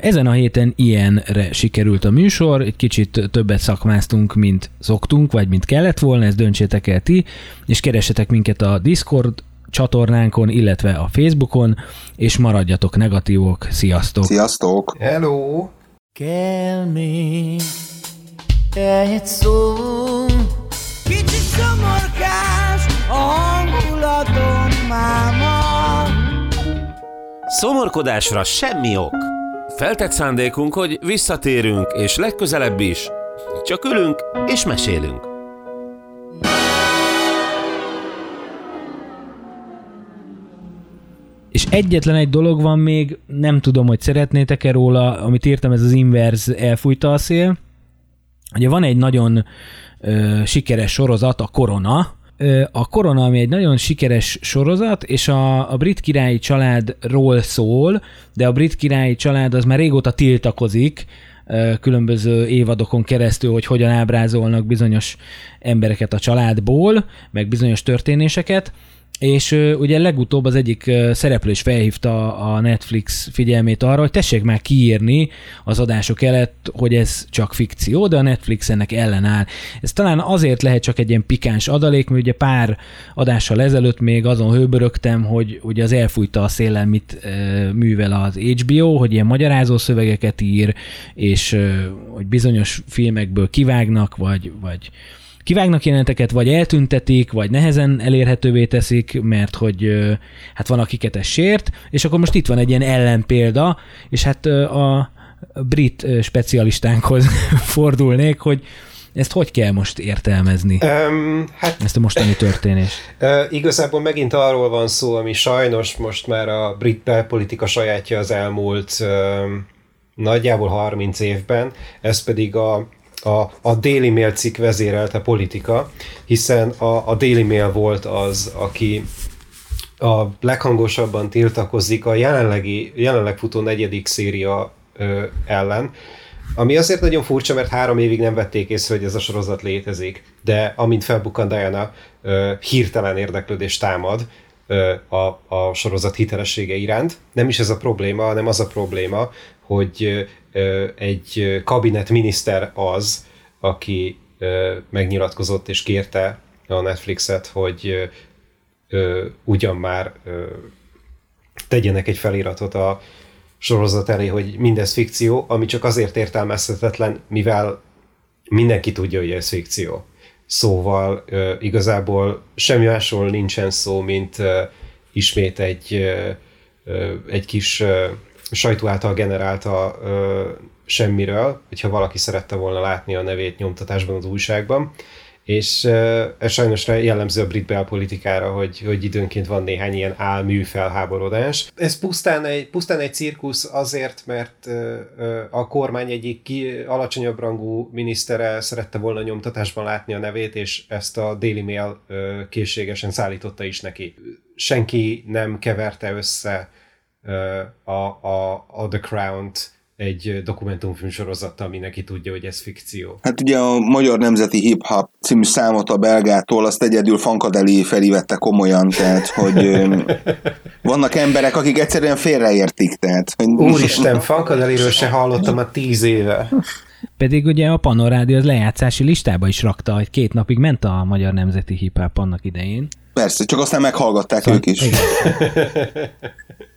Speaker 2: Ezen a héten ilyenre sikerült a műsor, egy kicsit többet szakmáztunk, mint szoktunk, vagy mint kellett volna, ezt döntsétek el ti, és keresetek minket a Discord csatornánkon, illetve a Facebookon, és maradjatok negatívok. Sziasztok!
Speaker 4: Sziasztok!
Speaker 3: Hello!
Speaker 5: Kell még egy szó Kicsit szomorkás a hangulatom máma
Speaker 1: Szomorkodásra semmi ok. Feltett szándékunk, hogy visszatérünk, és legközelebb is. Csak ülünk és mesélünk.
Speaker 2: És egyetlen egy dolog van még, nem tudom, hogy szeretnétek-e róla, amit írtam, ez az inverz elfújta a szél. Ugye van egy nagyon ö, sikeres sorozat, a Korona, a Korona, ami egy nagyon sikeres sorozat, és a, a brit királyi családról szól, de a brit királyi család az már régóta tiltakozik, különböző évadokon keresztül, hogy hogyan ábrázolnak bizonyos embereket a családból, meg bizonyos történéseket, és ugye legutóbb az egyik szereplő is felhívta a Netflix figyelmét arra, hogy tessék már kiírni az adások előtt, hogy ez csak fikció, de a Netflix ennek ellenáll. Ez talán azért lehet csak egy ilyen pikáns adalék, mert ugye pár adással ezelőtt még azon hőbörögtem, hogy ugye az elfújta a széllel mit művel az HBO, hogy ilyen magyarázó szövegeket ír, és hogy bizonyos filmekből kivágnak, vagy, vagy kivágnak jeleneteket, vagy eltüntetik, vagy nehezen elérhetővé teszik, mert hogy hát van, akiket ez sért, és akkor most itt van egy ilyen ellenpélda, és hát a brit specialistánkhoz fordulnék, hogy ezt hogy kell most értelmezni? Um, hát, ezt a mostani történést.
Speaker 3: Uh, igazából megint arról van szó, ami sajnos most már a brit belpolitika sajátja az elmúlt uh, nagyjából 30 évben, ez pedig a a, a Daily Mail cikk vezérelte politika, hiszen a, a Daily Mail volt az, aki a leghangosabban tiltakozik a jelenlegi, jelenleg futó negyedik széria ö, ellen, ami azért nagyon furcsa, mert három évig nem vették észre, hogy ez a sorozat létezik, de amint felbukkan Diana, ö, hirtelen érdeklődést támad a, a sorozat hitelessége iránt. Nem is ez a probléma, hanem az a probléma, hogy egy kabinet miniszter az, aki megnyilatkozott és kérte a Netflixet, hogy ugyan már tegyenek egy feliratot a sorozat elé, hogy mindez fikció, ami csak azért értelmezhetetlen, mivel mindenki tudja, hogy ez fikció. Szóval igazából semmi másról nincsen szó, mint ismét egy, egy kis sajtó által generálta semmiről, hogyha valaki szerette volna látni a nevét nyomtatásban az újságban, és ez sajnos jellemző a brit belpolitikára, hogy, hogy időnként van néhány ilyen álmű felháborodás. Ez pusztán egy, pusztán egy cirkusz azért, mert a kormány egyik ki, alacsonyabb rangú minisztere szerette volna nyomtatásban látni a nevét, és ezt a Daily Mail készségesen szállította is neki. Senki nem keverte össze a, a, a The Crown-t egy dokumentumfilm sorozattal mindenki tudja, hogy ez fikció.
Speaker 4: Hát ugye a Magyar Nemzeti Hip Hop című számot a belgától, azt egyedül Fankadeli felivette komolyan, tehát hogy vannak emberek, akik egyszerűen félreértik. Tehát, hogy...
Speaker 3: Úristen, Fankadeliről se hallottam a tíz éve.
Speaker 2: Pedig ugye a Panorádi az lejátszási listába is rakta, hogy két napig ment a Magyar Nemzeti Hip Hop annak idején.
Speaker 4: Persze, csak aztán meghallgatták szóval, ők is.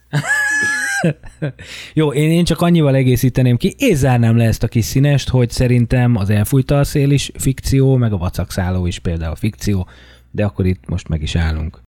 Speaker 2: Jó, én, én csak annyival egészíteném ki, és zárnám le ezt a kis színest, hogy szerintem az elfújta a szél is fikció, meg a vacakszálló is például fikció, de akkor itt most meg is állunk.